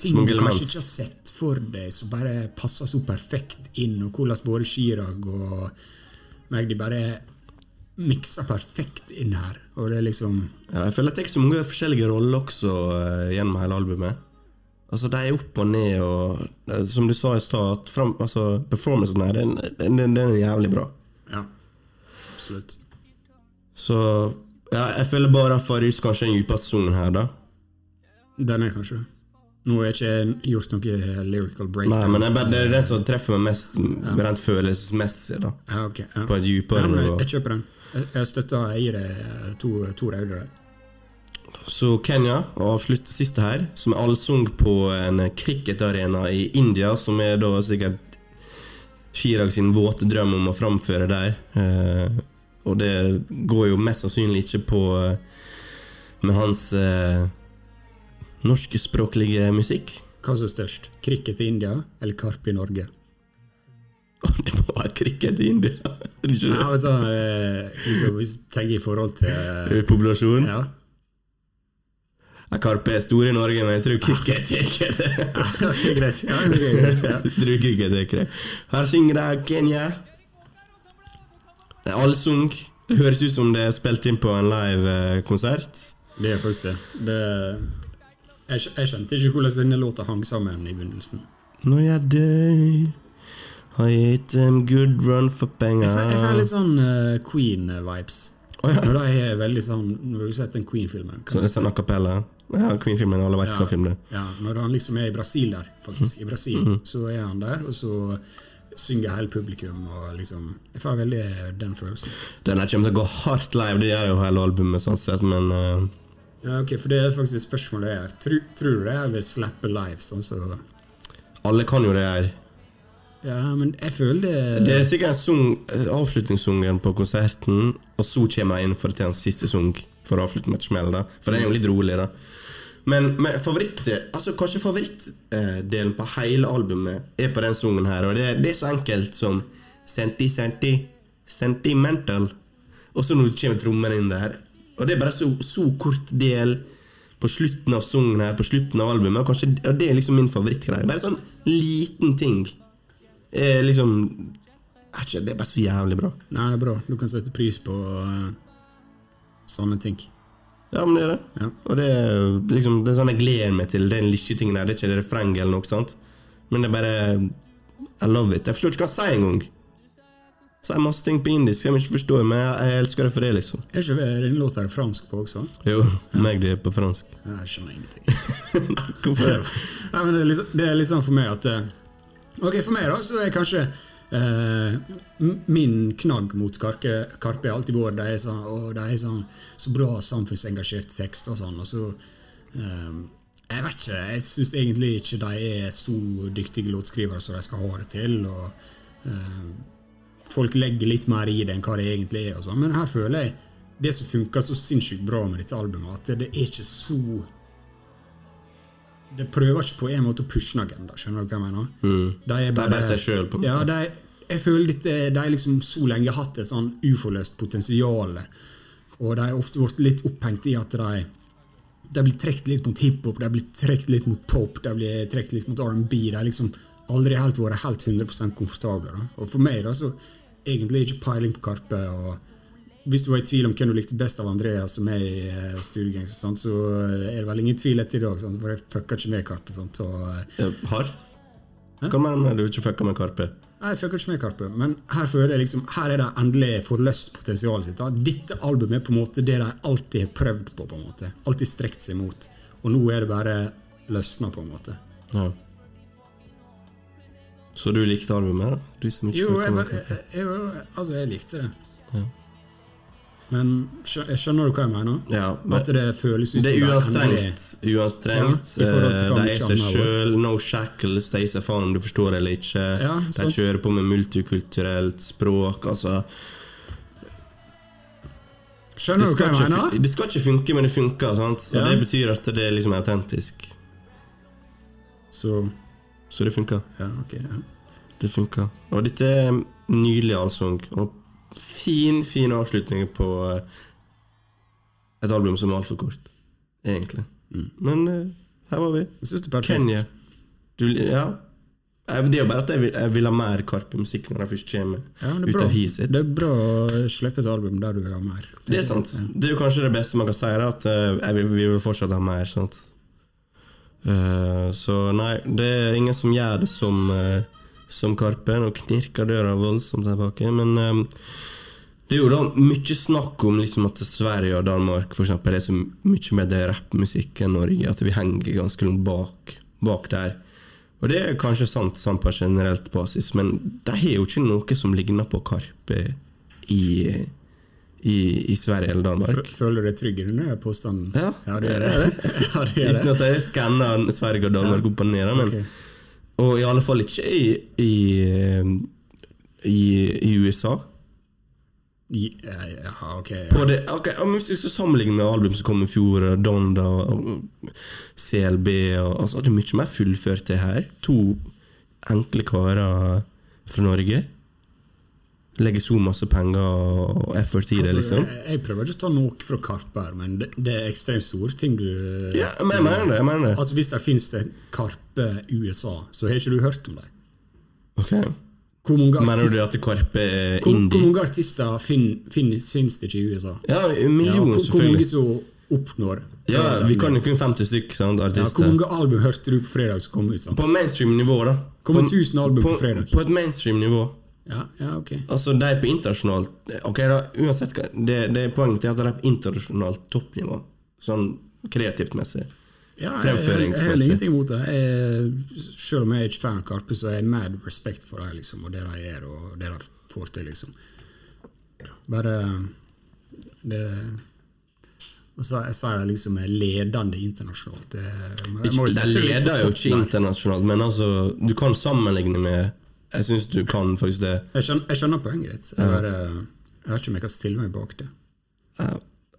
ting du kanskje ikke har sett for deg, som bare passer så perfekt inn, og hvordan både Chirag og Magdi bare mikser perfekt inn her. Og det er liksom Ja, jeg føler det er så mange forskjellige roller også uh, gjennom hele albumet. Altså, De er opp og ned, og uh, som du sa i stad, altså, performancen her, den, den, den, den er jævlig bra. Ja, absolutt. Så ja, jeg føler bare at Farus kanskje er den dypeste sangen her, da. Den er kanskje. Nå har jeg ikke gjort noe lyrical Nei, men bare, det er den som treffer meg mest rent følelsesmessig, da. ja, ok, ja. På et dypere ja, jeg, jeg kjøper den. Jeg, støtter gir det to, to regler der. Så Kenya avslutter siste her, som er allsung på en cricketarena i India, som er da sikkert Chirag sin våte drøm om å framføre der. Eh, og det går jo mest sannsynlig ikke på eh, med hans eh, norskspråklige musikk. Hva som er størst? Cricket i India eller Karpe i Norge? Det må være cricket i India. Er Ja, altså, eh, liksom, hvis du tenker i forhold til eh, Populasjon? Ja. Karpe er stor i Norge, men jeg tror cricket er ikke det. Jeg tror cricket er ikke det. Her synger de Kenya. Er allsung. Det høres ut som det er spilt inn på en live eh, konsert. Det er faktisk det. det jeg, jeg skjønte ikke hvordan denne låta hang sammen i begynnelsen. Når jeg dør, har hate them good run for Jeg penger. får, jeg får litt sånn uh, Queen-vibes. Oh, ja. Når det er veldig sånn Når du har sett den Queen-filmen Så sånn a cappella? Ja, Queen-filmen, alle vet Ja. hva film det er. Ja, Når han liksom er i Brasil der, faktisk. I Brasil, Mhm. så er han der, og så synger hele publikum, og liksom Jeg får veldig den følelsen. Den her kommer til å gå hardt live, det gjør jo hele albumet, sånn sett, men uh... Ja, ok, For det er faktisk spørsmålet her. Tror, tror du det jeg vil slappe live, sånn så alle kan jo det her. Ja, men jeg føler det Det er sikkert en eh, avslutningssungen på konserten, og så kommer jeg inn for til en siste sang for å avslutte med et smell, da. For den er jo litt rolig, da. Men, men favoritt, altså kanskje favorittdelen på hele albumet er på den sangen her, og det, det er så enkelt som Senti, senti, sentimental. Og så nå kommer trommen inn der. Og det er bare så, så kort del på slutten av sangen her, på slutten av albumet. Og kanskje og det er liksom min favorittgreie. Bare sånn liten ting. Er liksom er ikke, Det er bare så jævlig bra. Nei, det er bra. Du kan sette pris på uh, sånne ting. Ja, men det er det. Ja. Og det er liksom Det er sånn jeg gleder meg til den lille tingen der. Det er ikke refreng eller noe sånt. Men det er bare I love it. Jeg forstår ikke hva han sier engang. Sier masse ting på indisk som jeg ikke forstår, men jeg, jeg elsker det for det, liksom. Er ikke den låta fransk på også? Jo, meg det er på fransk. Jeg skjønner ingenting. Hvorfor det? Nei, men det, er liksom, det er sånn for meg at eh, Ok, for meg da, så er kanskje eh, Min knagg mot Karpe, Karpe har alltid vært de er sånn, å, de er sånn så bra samfunnsengasjert tekst og sånn. Og så eh, Jeg vet ikke. Jeg syns egentlig ikke de er så dyktige låtskrivere som de skal ha det til. og eh, Folk legger litt mer i det enn hva det egentlig er. Og sånn. Men her føler jeg det som funker så sinnssykt bra med dette albumet, at det er ikke så det prøver ikke på en måte å pushe en agenda. Skjønner du hva jeg mener? De er bare seg en Ja, de, jeg føler litt, de liksom så lenge har hatt et sånn uforløst potensial. Og de har ofte vært litt opphengt i at de de blir trukket litt mot hiphop, de blir trukket litt mot pop, de blir trukket litt mot R&B. De har liksom aldri helt vært helt 100 komfortable. Da. Og for meg, da, så egentlig ikke peiling på Karpe. og hvis du var i tvil om hvem du likte best av Andreas som er i uh, Studiegangster, sant, så er det vel ingen tvil etter i dag, sant, for jeg fucker ikke med Karpe. Sant, og, eh, Ja, Hardt? Hva mener du ikke fucka med Karpe? Nei, jeg fucker ikke med Karpe, men her føler jeg liksom Her er det endelig forløst potensialet sitt. Da. Dette albumet er på en måte det de alltid har prøvd på. på en måte Alltid strekt seg mot. Og nå er det bare løsna, på en måte. Ja. Så du likte albumet, da? Du som ikke Jo, jeg, bare, jeg, jeg, altså, jeg likte det. Ja. Men jeg skjønner du hva jeg mener? Ja, At det føles ut Det er uanstrengt. Uanstrengt. Ja, hva de er seg sjøl. No shackles. De gir seg faen om du forstår det eller ikke. Ja, de kjører på med multikulturelt språk. Altså Skjønner du hva jeg mener? det skal ikke funke, men det funker. Sant? Og Det betyr at det er liksom autentisk. Så Så det funker. Ja, ok. Ja. Det funker. Og dette er nylig nydelig allsang. Og fin, fin avslutning på eh, et album som er altfor kort. Egentlig. Men uh, her var vi. Jeg syns det er perfekt. Kenya. Du, ja. Det er jo bare at jeg vil, jeg vil ha mer Karpe-musikk når jeg først kommer Ja, ut bra. av hiet det er bra å slippe et album der du vil ha mer. Det er sant. Det er jo kanskje det beste man kan si, at eh, jeg vil, vi vil fortsatt ha mer. Sant? Uh, så nei, det er ingen som gjør det som, eh, som Karpe. Nå knirker døra voldsomt her bak. Men um, det er jo da mye snakk om liksom, at Sverige og Danmark for eksempel, er så mye mer rappmusikk enn Norge. At vi henger ganske langt bak bak der. Og det er kanskje sant sånn på generelt basis, men de har jo ikke noe som ligner på Karpe i, i, i Sverige eller Danmark. Føler du deg tryggere denne påstanden? Ja, ja det er det. ja, det Uten det. at jeg skanner Sverige og Danmark opp og ned. Men, Ok. Og i alle fall ikke i, i, i, i USA. Ja, ja, ok. På det, okay, Hvis vi skal sammenligne med album som kom i fjor, Donda og CLB og, altså, Det er mye mer fullført, det her. To enkle karer fra Norge. Legger så masse penger og effort i det, Altså, liksom. jeg, jeg prøver ikke å ta noe fra Karpe her, men det, det er ekstremt store ting du Ja, men jeg mener det. jeg mener det Altså Hvis det finnes et Karpe USA, så har ikke du hørt om dem. Ok Hvor mange Mener du at Karpe er hvor, hvor mange artister fin, finnes, finnes det ikke i USA? Ja, en Ja, selvfølgelig hvor, hvor mange som oppnår Ja. Vi kan jo kun 50 stykker, sant, ja, Hvor mange album hørte du på fredag som kom ut? sant? På mainstream-nivå, da. På- 1000 album på på, fredag. på et mainstream-nivå. Ja, ja, ok. Altså, de på internasjonalt Ok, da, uansett hva det, det er Poenget er at de er på internasjonalt toppnivå. Sånn kreativt messig. Ja, jeg, jeg, jeg har ingenting imot det. Jeg, selv om jeg er ikke fan av Karpe, så er jeg mad respekt for dem liksom, og det de gjør, og det de får til. liksom. Bare det Og så jeg sier de liksom er ledende internasjonalt. Det, de leder jo ikke internasjonalt, men altså Du kan sammenligne med Jeg syns du kan faktisk det. Jeg skjønner, jeg skjønner poenget ditt. Jeg, bare, jeg vet ikke om jeg kan stille meg bak det. Ja,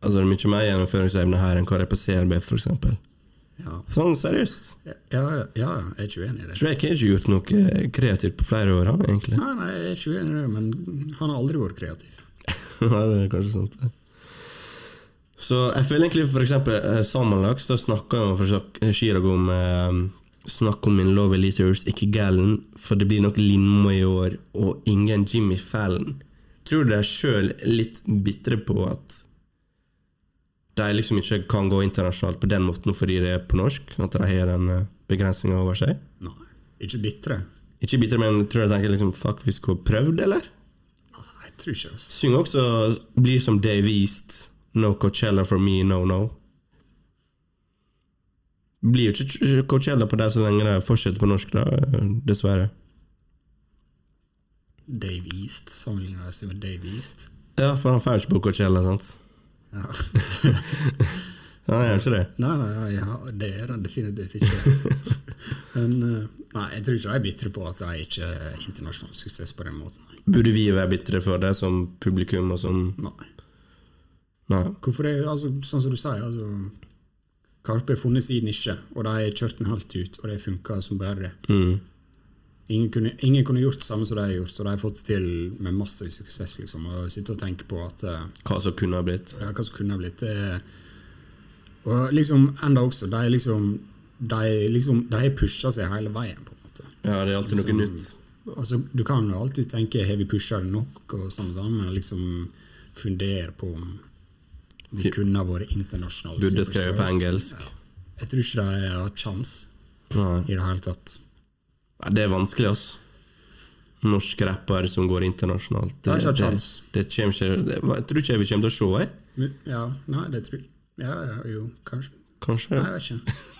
Altså, det er mye mer gjennomføringsevne her enn hva det er på CLB, f.eks. Ja, Sånn seriøst. ja, ja, ja jeg er ikke uenig i det. Drake har ikke gjort noe kreativt på flere år, egentlig. Nei, nei, jeg er ikke uenig i det, men han har aldri vært kreativ. nei, det er kanskje sant. det. Så jeg føler egentlig for eksempel eh, sammenlagt så snakker jo Chirag om eh, Snakk om min love Eliters, ikke Gallen, for det blir nok Lindmo i år, og ingen Jimmy Fallon. Tror du de sjøl litt bitre på at de liksom ikke kan gå internasjonalt på den måten fordi det er på norsk? At de har den begrensninga over seg? Nei, ikke bitre. Ikke bitre, men tror du de tenker liksom fuck, vi skulle prøvd, eller? Nei, jeg tror ikke det. Synger også 'Blir som Dave East', 'No Coachella for me, no no'. Blir jo ikke Coachella på det så lenge det fortsetter på norsk, da, dessverre. Dave East, sammenligner jeg seg med Dave East. Ja, for han får ikke på Coachella, sant? Ja. Nei, han gjør ikke det. nei, nei, ja, det er han definitivt ikke. Men eh, nei, jeg tror ikke de er bitre på at de ikke er internasjonal suksess på den måten. nei. Burde vi være bitre for det som publikum og som Nei. Nei. Hvorfor det, altså, sånn som du sier, altså Karpe har funnet sin nisje, og de har kjørt den helt ut, og det funker som bare det. Mm. Ingen kunne, ingen kunne gjort det samme som de har gjort, og de har fått til med massiv suksess. liksom, og sitte og tenke på at eh, Hva som kunne ha blitt. ja, hva som kunne ha blitt. Det, og liksom enda også, de liksom de, liksom, de pusha seg hele veien, på en måte. Ja, det er alltid noe Liksom, nytt. Altså, du kan jo alltid tenke har vi pusha det nok, og sånn, men liksom fundere på om vi kunne ha vært internasjonale. Burde skrevet på engelsk. Ja. Jeg tror ikke de har hatt sjans i det hele tatt. Ja, det er vanskelig, altså. Norsk rapper som går internasjonalt. Det det, det, det kommer ikke det, Jeg tror ikke vi kommer til å se, jeg. Ja, nei, det tror jeg. Ja, ja, jo, kanskje. Kanskje. Nei, jeg vet ikke.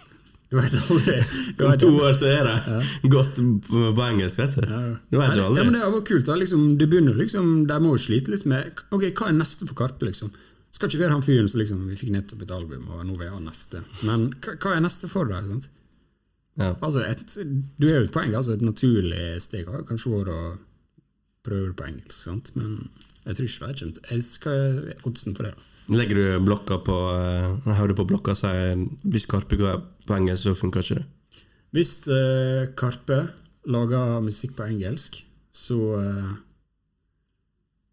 Du vet aldri. Du Om to år så er det godt på, engelsk, vet du. Ja. Du vet jo Ja, men det har vært kult. da, liksom, Det begynner liksom, De må jo slite litt med Ok, hva er neste for Karpe, liksom? Skal ikke være han fyren som liksom Vi fikk nettopp et album, og nå vil jeg ha neste. Men hva, er neste for deg? sant? Ja. Altså, et, Du er jo et poeng. altså Et naturlig steg har kanskje vært å prøve det på engelsk, sant? men jeg tror ikke det er kjent. Jeg skal oddsen for det. da. Legger du blokka på uh, Jeg hører på blokka og sier hvis Karpe går på engelsk, så funker ikke det. Hvis uh, Karpe lager musikk på engelsk, så uh,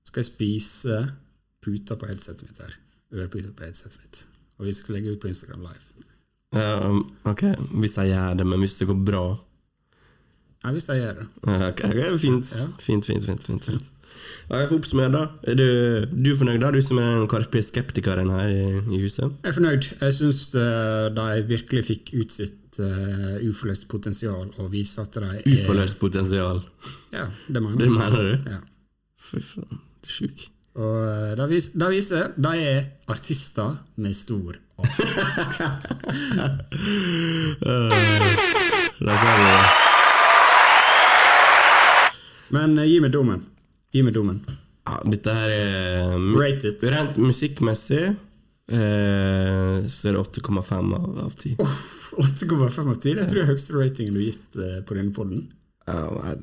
skal jeg spise puter på headsetet mitt her. Øreputa på headsetet mitt. Og vi skal legge ut på Instagram live. Um, ok, hvis jeg gjør det, men hvis det går bra Ja, hvis jeg gjør det. ja, ok, ok, Fint. Ja. Fint, fint, fint, fint, fint. Ja, jeg får oppsummere, da. Er du, du er fornøyd, da? Du som er den Karpe-skeptikeren her i, i huset? Jeg er fornøyd. Jeg syns de virkelig fikk ut sitt uh, uforløst potensial, og viser at de er Uforløst potensial. Ja, det mener Det mener du? Ja. Fy faen, det er sjukt. Og eh, det vis, det viser de er artister med stor A. Der ser du det. Men eh, gi meg dommen. Gi meg dommen. Ja, dette her er Rate it. Rent musikkmessig eh, så er det 8,5 av, av 10. 8,5 av 10. Det tror jeg er høyeste ratingen du har gitt eh, på denne podden. Ja,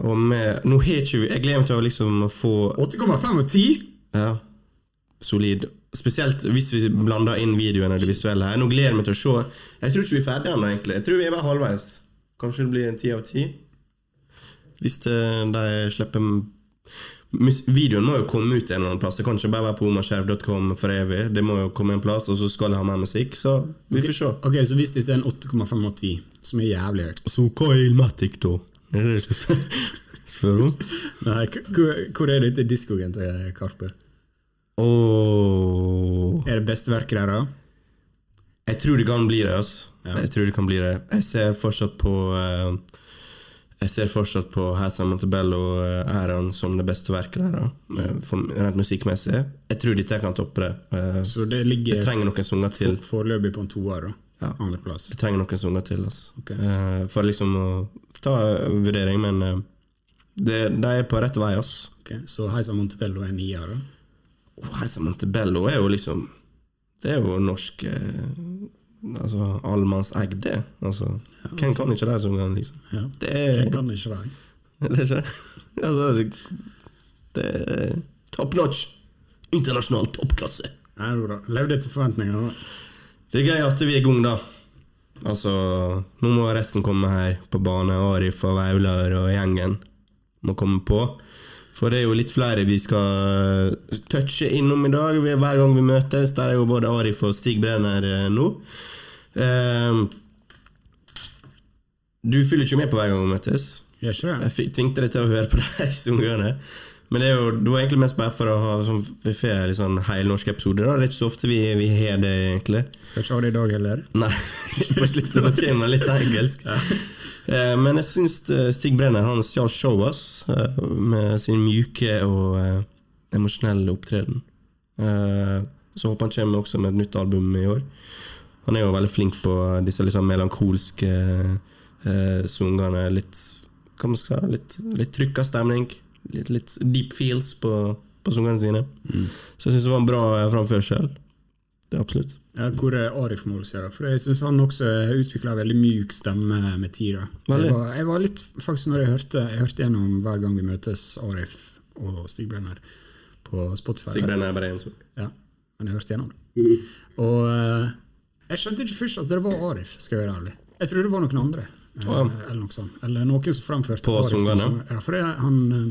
og med, nå har ikke vi Jeg gleder meg til å liksom få 8,5 og 10? Ja, solid. Spesielt hvis vi blander inn videoen og det visuelle her. Nå gleder jeg meg til å se. Jeg tror ikke vi er ferdige ennå, egentlig. Jeg tror vi er bare halvveis. Kanskje det blir en ti av ti. Hvis de slipper Videoen må jo komme ut en eller annen plass. Det kan ikke bare være på omaskjerv.com for evig. Det må jo komme en plass, og så skal det ha mer musikk. Så vi får se. Ok, Så hvis dette er en 8,5 av 10, som er jævlig høyt Så hva er Ilmatic, da? Er det det du skal spørre om? Nei, Hvor er dette diskogen til Karpe? Oh. Er det beste verket da? Jeg tror det kan bli det. altså. Ja. Jeg tror det kan bli det. Jeg ser fortsatt på uh, Jeg ser fortsatt på Hasa Montebello-æraen som det beste verket der. da, for- Rent musikkmessig. Jeg tror dette kan toppe det. Uh, Så det ligger Jeg trenger noen sanger til. for- foreløpig på en toer, da. Ja. Andreplass. Jeg trenger noen sanger til. Altså. Okay. Eh, For liksom å ta en vurdering, men eh, det, de er på rett vei. altså. Okay, Så Heisa Montebello er nier, da? Oh, Heisa Montebello er jo liksom Det er jo norsk eh, Altså allemannseid, det. Altså, Hvem kan ikke de sangene, liksom? Ja. Det er Hvem kan ikke være? Det er ikke altså, det, det er top notch. Internasjonal toppklasse. Nei. Levde etter forventningene. da. Det er gøy at vi er i gang, da. Altså, nå må resten komme her på bane. Arif og Vaular og gjengen må komme på. For det er jo litt flere vi skal touche innom i dag. Hver gang vi møtes. Der er jo både Arif og Stig Brenner eh, nå. Eh, du fyller ikke med på hver gang vi møtes. Jeg? Jeg tvingte deg til å høre på de sangene. Men det er jo det var egentlig mest bare for å ha sånn, vi får litt sånn helnorsk episode. Da. Det er ikke så ofte vi, vi har det, egentlig. Skal ikke ha det i dag heller. Nei, på slutten så kommer litt engelsk. Eh, Men jeg syns eh, Stig Brenner han stjal showet oss eh, med sin mjuke og eh, emosjonelle opptreden. Eh, Så håper han kommer også med et nytt album i år. Han er jo veldig flink på disse sånn melankolske eh, sangene. Litt hva man skal si, litt, litt trykka stemning. Litt, litt deep feels på, på sangene sine. Så jeg syns det var en bra framførsel. Det er absolutt. Ja, hvor er Arif Målsjø? da? For jeg syns han også utvikla veldig myk stemme med tida. Jeg var, jeg var litt, faktisk når jeg hørte Jeg hørte gjennom hver gang vi møtes, Arif og Stig Brenner på Spotify. Stig Brenner er bare én sang. Ja, men jeg hørte gjennom det. Og eh, jeg skjønte ikke først at det var Arif, skal jeg være ærlig. Jeg trodde det var noen andre. eh, ja. Eller noe sånt. Eller noen som framførte På Arif som. Ja, for det, han, eh,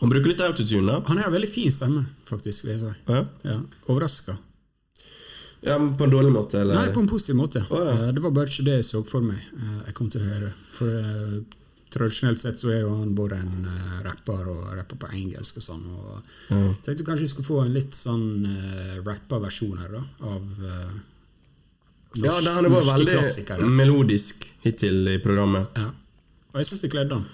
Han bruker litt autotune, da. han har en veldig fin stemme, faktisk. vil jeg si. Ja. Ja, Overraska. Ja, men På en dårlig måte, eller? Nei, på en positiv måte. Oh, ja. Eh, Det var bare ikke det jeg så for meg eh, jeg kom til å høre. For uh, tradisjonelt sett så er jo han både en uh, rapper og rapper på engelsk og sånn. Og mm. tenkte kanskje vi skulle få en litt sånn uh, rappa versjon her, da, av Ja, norsk- det, han har vært veldig melodisk hittil i programmet. Ja. Og jeg syns det kledde han.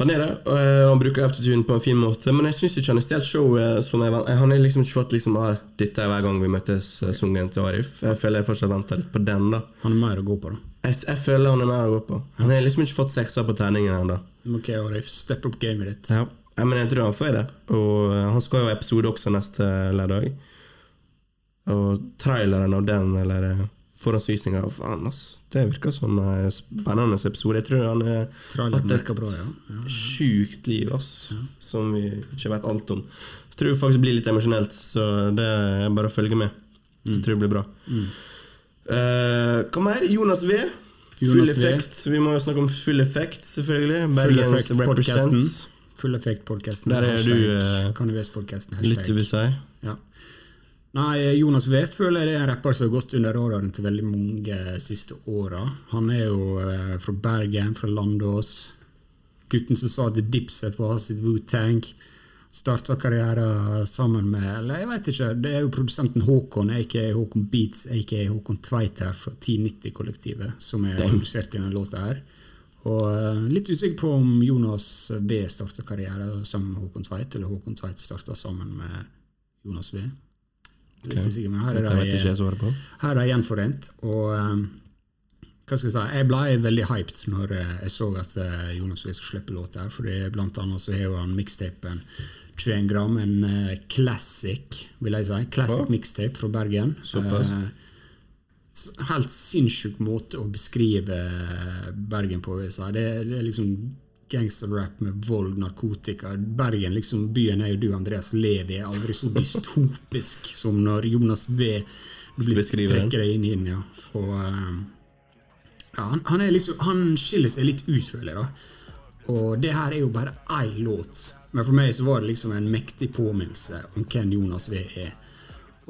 Han er det, eh, han bruker aptitude på en fin måte, men jeg syns ikke han har stjålet showet som jeg. Han har liksom ikke fått liksom, ah, dette er hver gang vi møtes, eh, sungen til Arif. Jeg føler jeg fortsatt venter litt på den, da. Han er mer å gå på, da. Jeg, jeg føler han er mer å gå på. Han har liksom ikke fått sekser på terningen ennå. Ok, Arif, step up gamet ditt. Ja. Jeg, men jeg tror han får det. Og eh, han skal jo ha episode også neste lørdag. Og traileren av den, eller eh, forhåndsvisninga Faen, ass. Det virker som en spennende episode. Jeg tror han har hatt virker bra, ja. ja. sjukt liv, ass. Som vi ikke vet alt om. Jeg tror det faktisk blir litt emosjonelt, så det er bare å følge med. Jeg tror det blir bra. Eh, hva mer? Jonas V. Jonas full V. effekt. Vi må jo snakke om full effekt, selvfølgelig. Full Bergens represents. Full effekt-podkasten. Der er du, uh. Litt til vil si? Ja. Nei, Jonas V føler jeg er en rapper som har gått under radaren til veldig mange siste åra. Han er jo eh, fra Bergen, fra Landås. Gutten som sa at Dipset var sitt Wu-Tang. Starta karrieren sammen med Eller jeg vet ikke, det er jo produsenten Håkon, aka Håkon Beats, aka Håkon Tveit her fra 1090-kollektivet, som er Damn. produsert i denne låta her. Og eh, litt usikker på om Jonas B starta karriere sammen med Håkon Tveit, eller Håkon Tveit starta sammen med Jonas V. Litt Ok. usikker, men her er de, jeg her er de gjenforent. Og eh, hva skal jeg si, jeg ble veldig hyped når jeg så at eh, Jonas V skulle slippe låt her. fordi blant annet så har jo han mikstapen 21 gram, en eh, classic, vil jeg si. Classic oh. mixtape fra Bergen. Såpass. Eh, helt sinnssyk måte å beskrive Bergen på. vil jeg. Det, det er liksom gangsterrap med vold, narkotika. Bergen, liksom byen er jo du, Andreas, lever i, aldri så dystopisk som når Jonas V Beskriver trekker deg inn i den. Ja. Og, eh, ja, han, han, liksom, han skiller seg litt ut, føler jeg. da. Og det her er jo bare én låt. Men for meg så var det liksom en mektig påminnelse om hvem Jonas V er.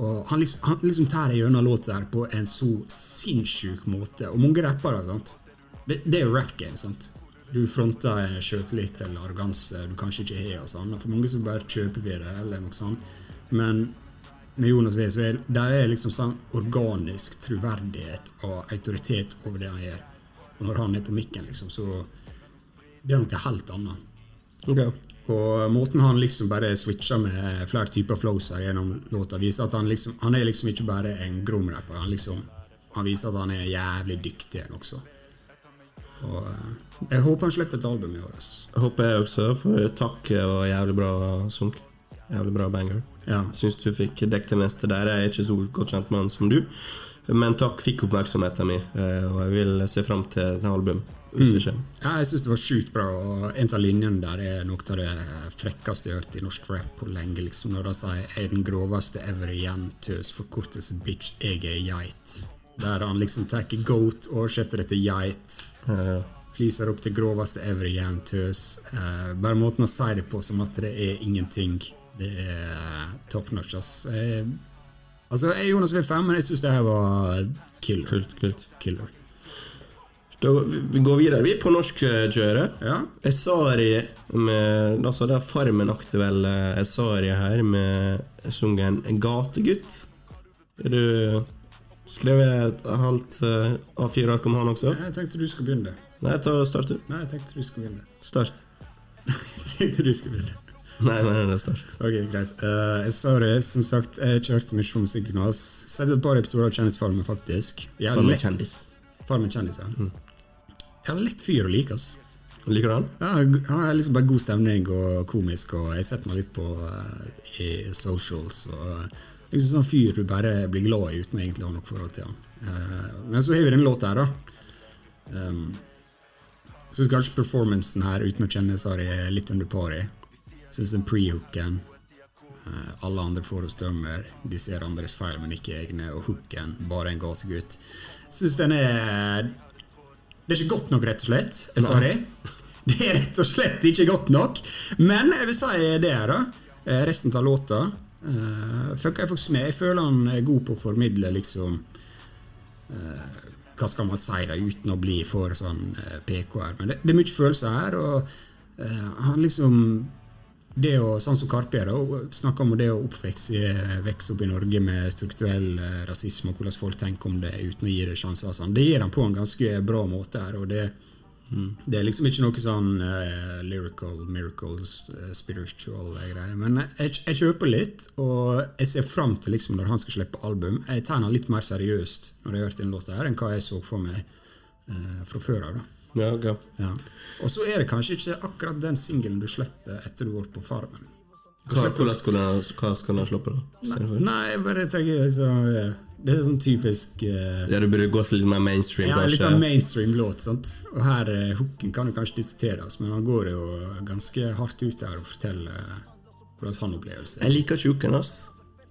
Og han liksom, han liksom tærer gjennom låta her på en så sinnssyk måte. Og mange rappere, sant. Det, det er jo rap game, sant. Du fronter en sjøltillit eller arroganse du kanskje ikke har. og sånn. For mange så bare kjøper vi det, eller noe sånt. Men med Jonas V så er der er liksom sånn organisk troverdighet og autoritet over det han gjør. Og når han er på mikken, liksom, så det er noe helt annet. Okay. Og måten han liksom bare switcher med flere typer flows her gjennom låta, viser at han liksom Han er liksom ikke bare en gromrapper. Han liksom Han viser at han er jævlig dyktig også. Og eh, jeg håper han slipper et album i år. Jeg Håper jeg også, for takk var jævlig bra sunk. Jævlig bra banger. Ja. Syns du fikk dekket det meste der. Jeg er ikke så godt kjent med han som du. Men takk fikk oppmerksomheten min, eh, og jeg vil se fram til et album. Kommer. Ja, jeg syns det var sjukt bra, og en av linjene der er noe av det frekkeste jeg har hørt i norsk rap på lenge. liksom, Når de sier 'jeg er den groveste ever igjen', tøs, forkortelse 'bitch, jeg er geit'. Der han liksom tar goat, oversetter det til geit. Flyser Fliser opp til groveste ever igjen, tøs. Eh, bare måten å si det på som at det er ingenting. Det er top notch, ass. Uh, altså, jeg er Jonas V5, men jeg syns det her var killer. kult, kult. killer. Da, vi går videre, vi, på norsk eh, kjøre. Ja. Esari med Altså det er Farmen-aktuelle Esari her med sungen 'Gategutt'. Er du skrevet et halvt uh, A4-ark om han også? Nei, Jeg tenkte du skulle begynne. Nei, ta start, du. Nei, jeg tenkte du skulle begynne. Start. Jeg tenkte du skulle begynne. Nei, nei, det er start. Ok, greit. Uh, sorry, som sagt, jeg kjørte mye på musikkgymnas. Sett et par episoder av Kjendisfarmen, faktisk. Farmen lett- kjendis. Farmen kjendis, ja. Jeg har lett fyr å like, ass. Liker du han? Ja, han har liksom bare god stemning og komisk, og jeg setter meg litt på uh, i socials. og liksom sånn fyr du bare blir glad i uten å ha noe forhold til han. Uh, men så har vi den låta her, da. Um, jeg syns kanskje performancen her, uten å kjenne Sari, er litt under par i. Syns den pre-hooken uh, Alle andre får oss dømmer, de ser andres feil, men ikke egne. Og hooken, bare en gategutt. Syns den er Det er ikke godt nok, rett og slett. Jeg sa det. Det er rett og slett ikke godt nok. Men jeg vil si det her, da. Eh, Resten av låta uh, fucker jeg faktisk med. Jeg føler han er god på å formidle liksom uh, Hva skal man si, da, uten å bli for sånn uh, PK her. Men det, det er mye følelser her, og eh, han liksom det å, sånn som Karpe er, snakker om det å oppvekse vokse opp i Norge med strukturell eh, rasisme, og hvordan folk tenker om det uten å gi det sjanser. Sånn. Det gir han på en ganske bra måte her. og det, det er liksom ikke noe sånn uh, lyrical, miracles, uh, spiritual greier. Men jeg, jeg kjøper litt, og jeg ser fram til liksom når han skal slippe album. Jeg tegner litt mer seriøst når jeg har hørt den låta her, enn hva jeg så for meg uh, fra før av. da. Ja, ok. Ja. Og så er det kanskje ikke akkurat den singelen du slipper etter du vært på Farmen. Hva, hvordan skal han sluppe, da? Nei, jeg bare tenker liksom, eh, Det er sånn typisk uh, Ja, du burde gått litt mer mainstream, ja, Litt sånn mainstream låt. sant? Og her uh, hooken kan jo kanskje diskuteres, men han går jo ganske hardt ut her og forteller uh, hvordan han opplever det. Jeg liker ikke hooken, ass.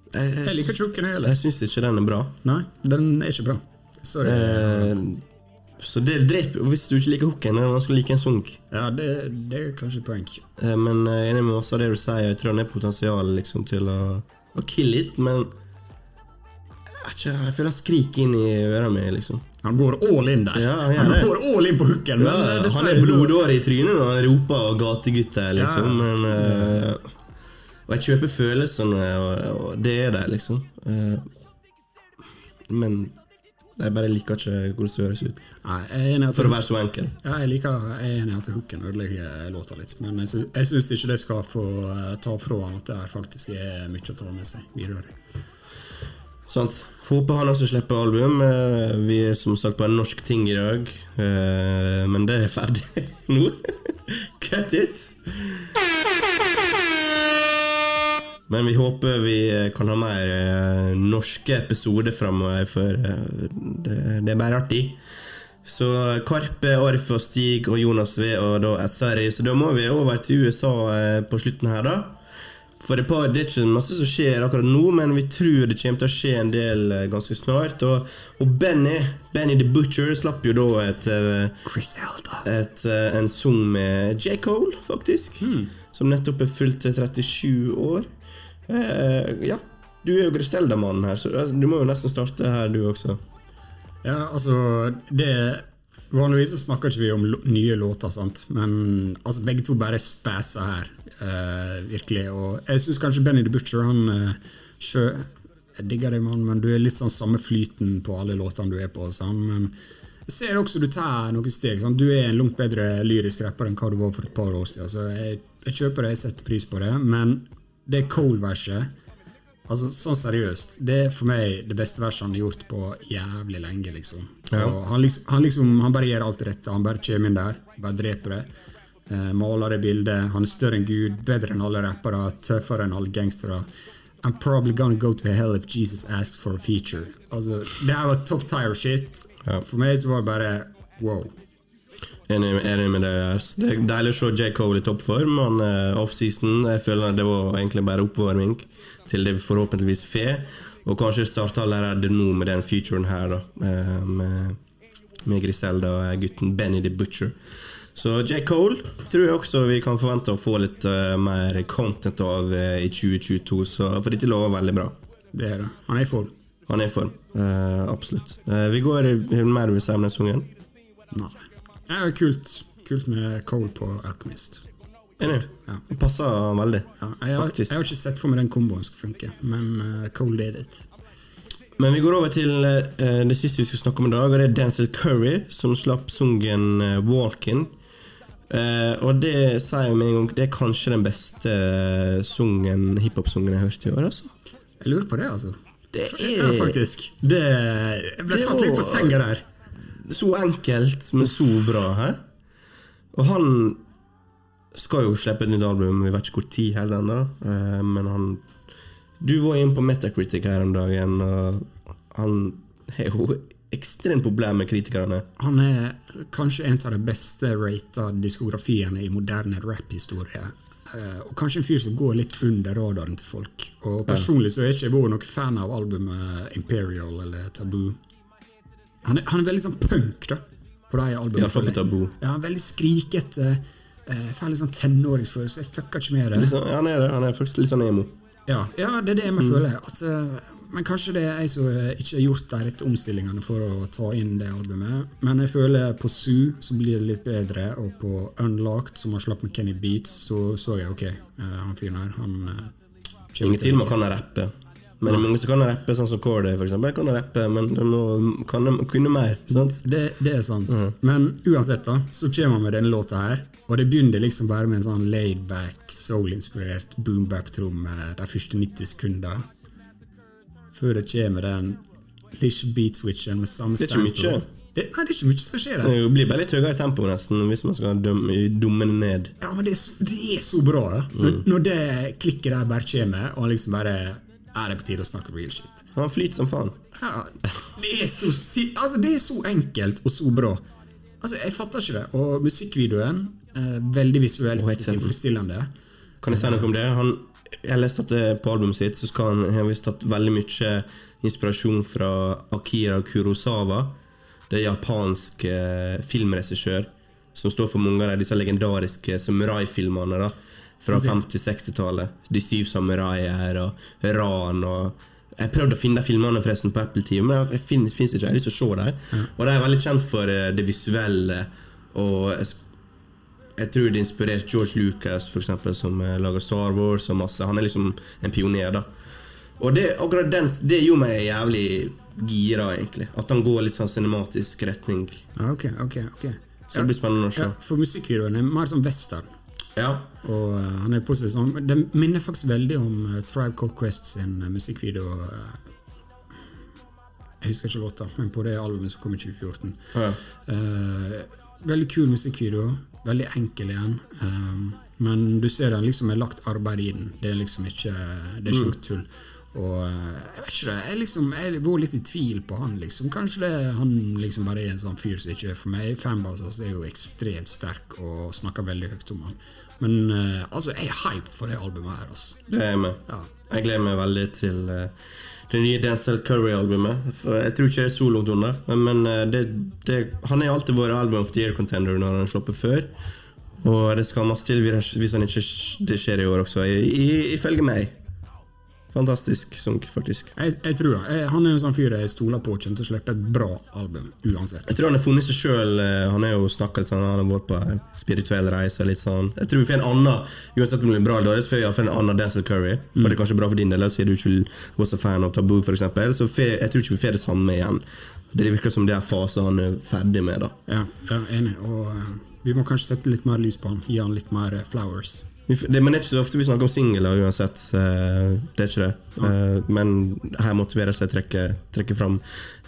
Jeg, Jeg liker ikke hooken, jeg heller. Jeg syns ikke den er bra. Nei, den er ikke bra. Sorry. Eh, så det dreper Hvis du ikke liker hooken, er det vanskelig å like en sung. Ja, det, det er kanskje poeng. Eh, men jeg er enig med masse av det du sier. Jeg tror han har potensial liksom, til å, å kill litt, men jeg, ikke, jeg føler han skriker inn i øret mitt, liksom. Han går all in der. Ja, han han går all in på hooken. Ja, eh, han er så- blodåre i trynet når han roper der, liksom. Ja. Men uh, Og jeg kjøper følelsene, og, og det er der, liksom. Uh, men jeg bare liker ikke hvordan det høres ut. Nei, at For å være så enkel. Ja, jeg liker jeg er enig i at hooken ødelegger låta litt, men jeg, sy jeg syns ikke det skal få eh, ta fra han at det faktisk er mye å ta med seg videre. Sant. Får håpe han også slipper album. Eh, Vi er som sagt på en norsk ting i dag, eh, men det er ferdig nå. Cut it! Men vi håper vi kan ha mer eh, norske episoder framover, for det, er bare artig. Så Karpe, Arf og Stig og Jonas V og da Sorry, så da må vi over til USA på slutten her, da. For et par, Det er ikke masse som skjer akkurat nå, men vi tror det kommer til å skje en del eh, ganske snart. Og, og Benny Benny the Butcher slapp jo da et, eh, et, eh, en sang med J. Cole, faktisk. Som nettopp er fylt 37 år. Eh, ja, du er jo Griselda-mannen her, så altså, du må jo nesten starte her, du også. Ja, altså det Vanligvis så snakker ikke vi om nye låter, sant? men altså, begge to bare spæser her. Eh, virkelig. Og jeg syns kanskje Benny the Butcher han eh, sjø, Jeg digger deg, mann, men du er litt sånn samme flyten på alle låtene du er på. Sånn, men jeg ser også du tar noen steg. Sånn. Du er en langt bedre lyrisk rapper enn hva du var for et par år siden. Så jeg, jeg kjøper det, jeg setter pris på det. Men det Cole-verset Altså, sånn seriøst, det er for meg det beste verset han har gjort på jævlig lenge, liksom. Og han, liksom han liksom, han bare gjør alt rett. Han bare kommer inn der, bare dreper det. Eh, maler det bildet. Han er større enn Gud, bedre enn alle rappere, tøffere enn alle gangstere. I'm probably gonna go to hell if Jesus asks for a feature. Altså, det her var top tire shit. Ja. For meg så var det bare wow. Enig, enig med deg. her. Det er deilig å se J. Cole i toppform. Han er offseason. Jeg føler det var egentlig bare oppvarming til det vi forhåpentligvis får. Og kanskje starte allerede nå med den featuren her, da. eh, Med, med Griselda og gutten Benny the Butcher. Så J. Cole tror jeg også vi kan forvente å få litt uh, mer content av uh, i 2022, så, for dette lover veldig bra. Det er det. Han er i form. Han er i form. uh, absolutt. Vi går mer over sangen. Nei. Det er kult. Kult med Cole på Alchemist. Enig? Ja. Det passer veldig, Ja, jeg, har, faktisk. jeg har ikke sett for meg den komboen skal funke, men Cole did it. Men vi går over til det siste vi skal snakke om i dag, og det er Dancer Curry, som slapp sungen 'Walkin'. Eh, og det sier jeg med en gang Det er kanskje den beste uh, sungen, hiphop-sungen jeg har hørt i år. altså. Jeg lurer på det, altså. Det Ja, er faktisk. Det, jeg ble Det tatt litt på senga der. så enkelt, men så bra. He? Og han skal jo slippe et nytt album, vi vet ikke hvor tid heller ennå, uh, men han Du var inne på Metacritic her om dagen, og han er jo ekstremt populær med kritikerne. Han er kanskje en av de beste rata diskografiene i moderne rap-historie. Eh, og kanskje en fyr som går litt under radaren til folk. Og personlig så er ikke jeg vært noen fan av albumet Imperial eller Taboo. Han er, han er veldig sånn punk, da, på de albumene. Iallfall på Taboo. Ja, han er veldig skrikete. Uh, Får litt sånn tenåringsfølelse. Jeg fucker ikke med det. Sånn, han er det. Han er faktisk litt sånn emo. Ja, ja det er det jeg føler. At, eh, men kanskje det er jeg som ikke har gjort de rette omstillingene for å ta inn det albumet. Men jeg føler på Zoo så blir det litt bedre, og på Unlocked, som har slapp med Kenny Beats, så så jeg ok, eh, han fyren her, han eh, Ingen tvil om han kan rappe. Men det er mange som kan rappe, sånn som Corday, eksempel. Jeg kan rappe, men de må kan de kunne mer. sant? Det, det er sant. Men uansett, da, så kommer han med denne låta her. Og det begynner liksom bare med en sånn laid-back, soul-inspirert boom-bap-tromme de første 90 sekunder. Før det kommer den lish beat-switchen med samme Det er ikke mye. Det, nei, det er ikke mye som skjer der. Det blir bare litt høyere tempo, nesten, hvis man skal dømme, dumme den ned. Ja, men det er, så- det er så bra, da. Når, når det klikket der bare kommer, og han liksom bare Er det på tide å snakke real shit? Han flyter som faen. Ja, det er så, altså, det er så enkelt og så bra. Altså, Jeg fatter ikke det. Og musikkvideoen, eh, veldig visuelt tilfredsstillende. Kan jeg si noe om det? Han, jeg leste at det på albumet sitt så skal han, han har visst tatt veldig mye inspirasjon fra Akira Kurosawa. Det er japansk eh, filmregissør som står for mange av disse legendariske samuraifilmene fra 50-60-tallet. De syv samuraier og Ran og Jeg prøvde å finne de filmene forresten på Apple TV, men jeg finnes, finnes ikke. Jeg har lyst til å se dem. Og de er veldig kjent for eh, det visuelle. Og jeg tror det inspirerte George Lucas, for eksempel, som eh, lager Star Wars og masse. Han er liksom en pioner, da. Og det, akkurat den, det gjorde meg jævlig gira, egentlig. At han går litt sånn cinematisk retning. Ok, ok, ok. Så det blir spennende å se. Ja, for musikkvideoen er mer sånn western. Ja. Og uh, han er positiv sånn. Det minner faktisk veldig om uh, Tribe Called Quest sin uh, musikkvideo. eh, Jeg husker ikke låta, men på det albumet som kom i 2014. Ja. Eh, veldig kul musikkvideo. Veldig enkel igjen. Um, men du ser den liksom er lagt arbeid i den. Det er liksom ikke Det er ikke noe tull. Og eh, jeg vet ikke, jeg liksom Jeg var litt i tvil på han, liksom. Kanskje det han liksom bare er en sånn fyr som ikke er for meg. Fanbase altså, er jo ekstremt sterk og snakker veldig høyt om han. Men uh, altså, jeg er hyped for det albumet her, altså. Det er jeg med. Ja. Jeg gleder meg veldig til eh, det nye Denzel Curry-albumet. Jeg tror ikke det er så langt unna, men, eh, det, det, han har alltid vært album of the year contender når han har sluppet før. Og det skal masse til hvis han ikke det skjer i år også, ifølge meg. Fantastisk sang, faktisk. Jeg, jeg tror det. Han er en sånn fyr jeg stoler på kommer til å slippe et bra album uansett. Jeg tror han har funnet seg sjøl. Han har jo snakket litt sånn, han har vært på en spirituell reise. Litt sånn. Jeg tror vi får en annen Uansett om det blir bra eller dårlig, så får vi en annen Dazzle Curry. Og det er kanskje bra for din del, siden du ikke var så fan av Taboo, eksempel Så jeg tror ikke vi får det samme igjen. Det virker som det er fasen han er ferdig med. da Ja, jeg er enig. Og eh, vi må kanskje sette litt mer lys på han. Gi han litt mer eh, flowers. Det, Men det er ikke så ofte vi snakker om singler uansett. eh, Det er ikke det. Ja. Men her måtte vi å trekke, trekke fram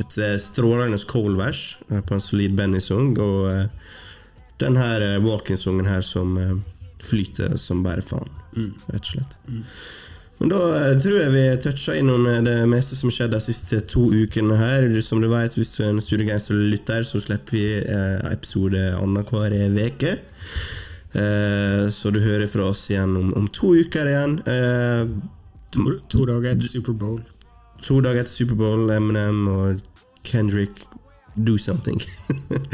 et eh, strålende Cole-vers eh, på en solid Benny-sang. Og eh, den her eh, Walking-sangen her som eh, flyter som bare faen. Rett og slett. Men da eh, tror jeg vi toucha innom eh, det meste som skjedde de siste to ukene her. Som du vet, hvis du er en Studiogangster-lytter, så slipper vi eh, episode annenhver uke. Eh, så du hører fra oss igjen om, om to uker igjen. Eh, To, to dager etter Superbowl. to dager etter Superbowl, Eminem og Kendrick do something.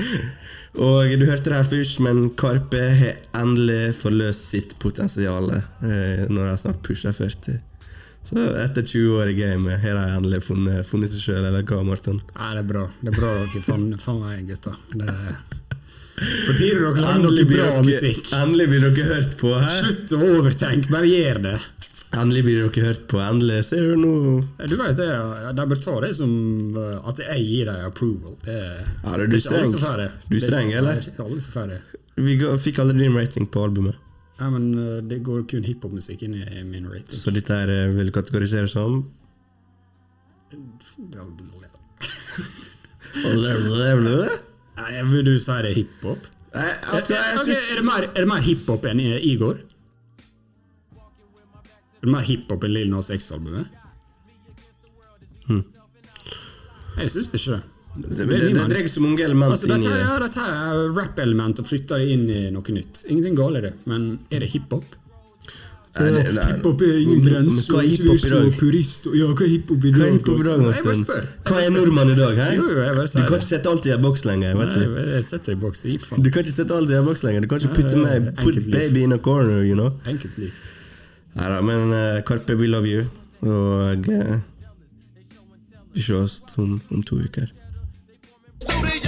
og du hørte det her først, men Karpe har endelig forløst sitt potensial eh, når de snart pusher 40. Så etter 20 år i gamet har de endelig funnet, funnet seg sjøl, eller hva, Martin? Nei, det er bra. Det er bra dere fant meg, gutta. Det på tide dere lager noe bra musikk. Endelig blir dere hørt på her. Slutt å overtenke, bare gjør det. Endelig blir dere hørt på. Endelig ser du nå Du vet det, De bør ta det som uh, at jeg gir dem approval. Det, Ja, du er ikke streng. Du streng, eller? Det er alle som får det. Vi fikk aldri din rating på albumet, Ja, men uh, det går kun hiphopmusikk inn i min rating. så dette her vil du kategorisere som Nei, Vil du si det er hiphop? Jeg ok, syns- er det mer, er det mer hiphop enn Igor? Er det mer hiphop enn Lil Nas X-albumet? Hm. Jeg syns ikke det. Det, Det det, det dreier så mange element Altså, inn i det. ja, dette er rap-element og flytter det inn i noe nytt. Ingenting galt i det, men er det hiphop? Nei, hiphop er ingen grenser. hva er hiphop i dag? Purist, ja, hva er hiphop i Hva er dag? hiphop i dag, Martin? Hva er nordmann i dag? Jo, jo, jeg bare Du kan ikke sette alt i en boks lenger. Vet du. Nei, jeg setter i boks. i faen. Du kan ikke sette alt i en boks lenger. Du kan ikke putte meg Put baby in a corner, you know. Enkelt liv. Neida, men eh, Karpe, we love you. Og uh, vi ses om, om to uker. Studio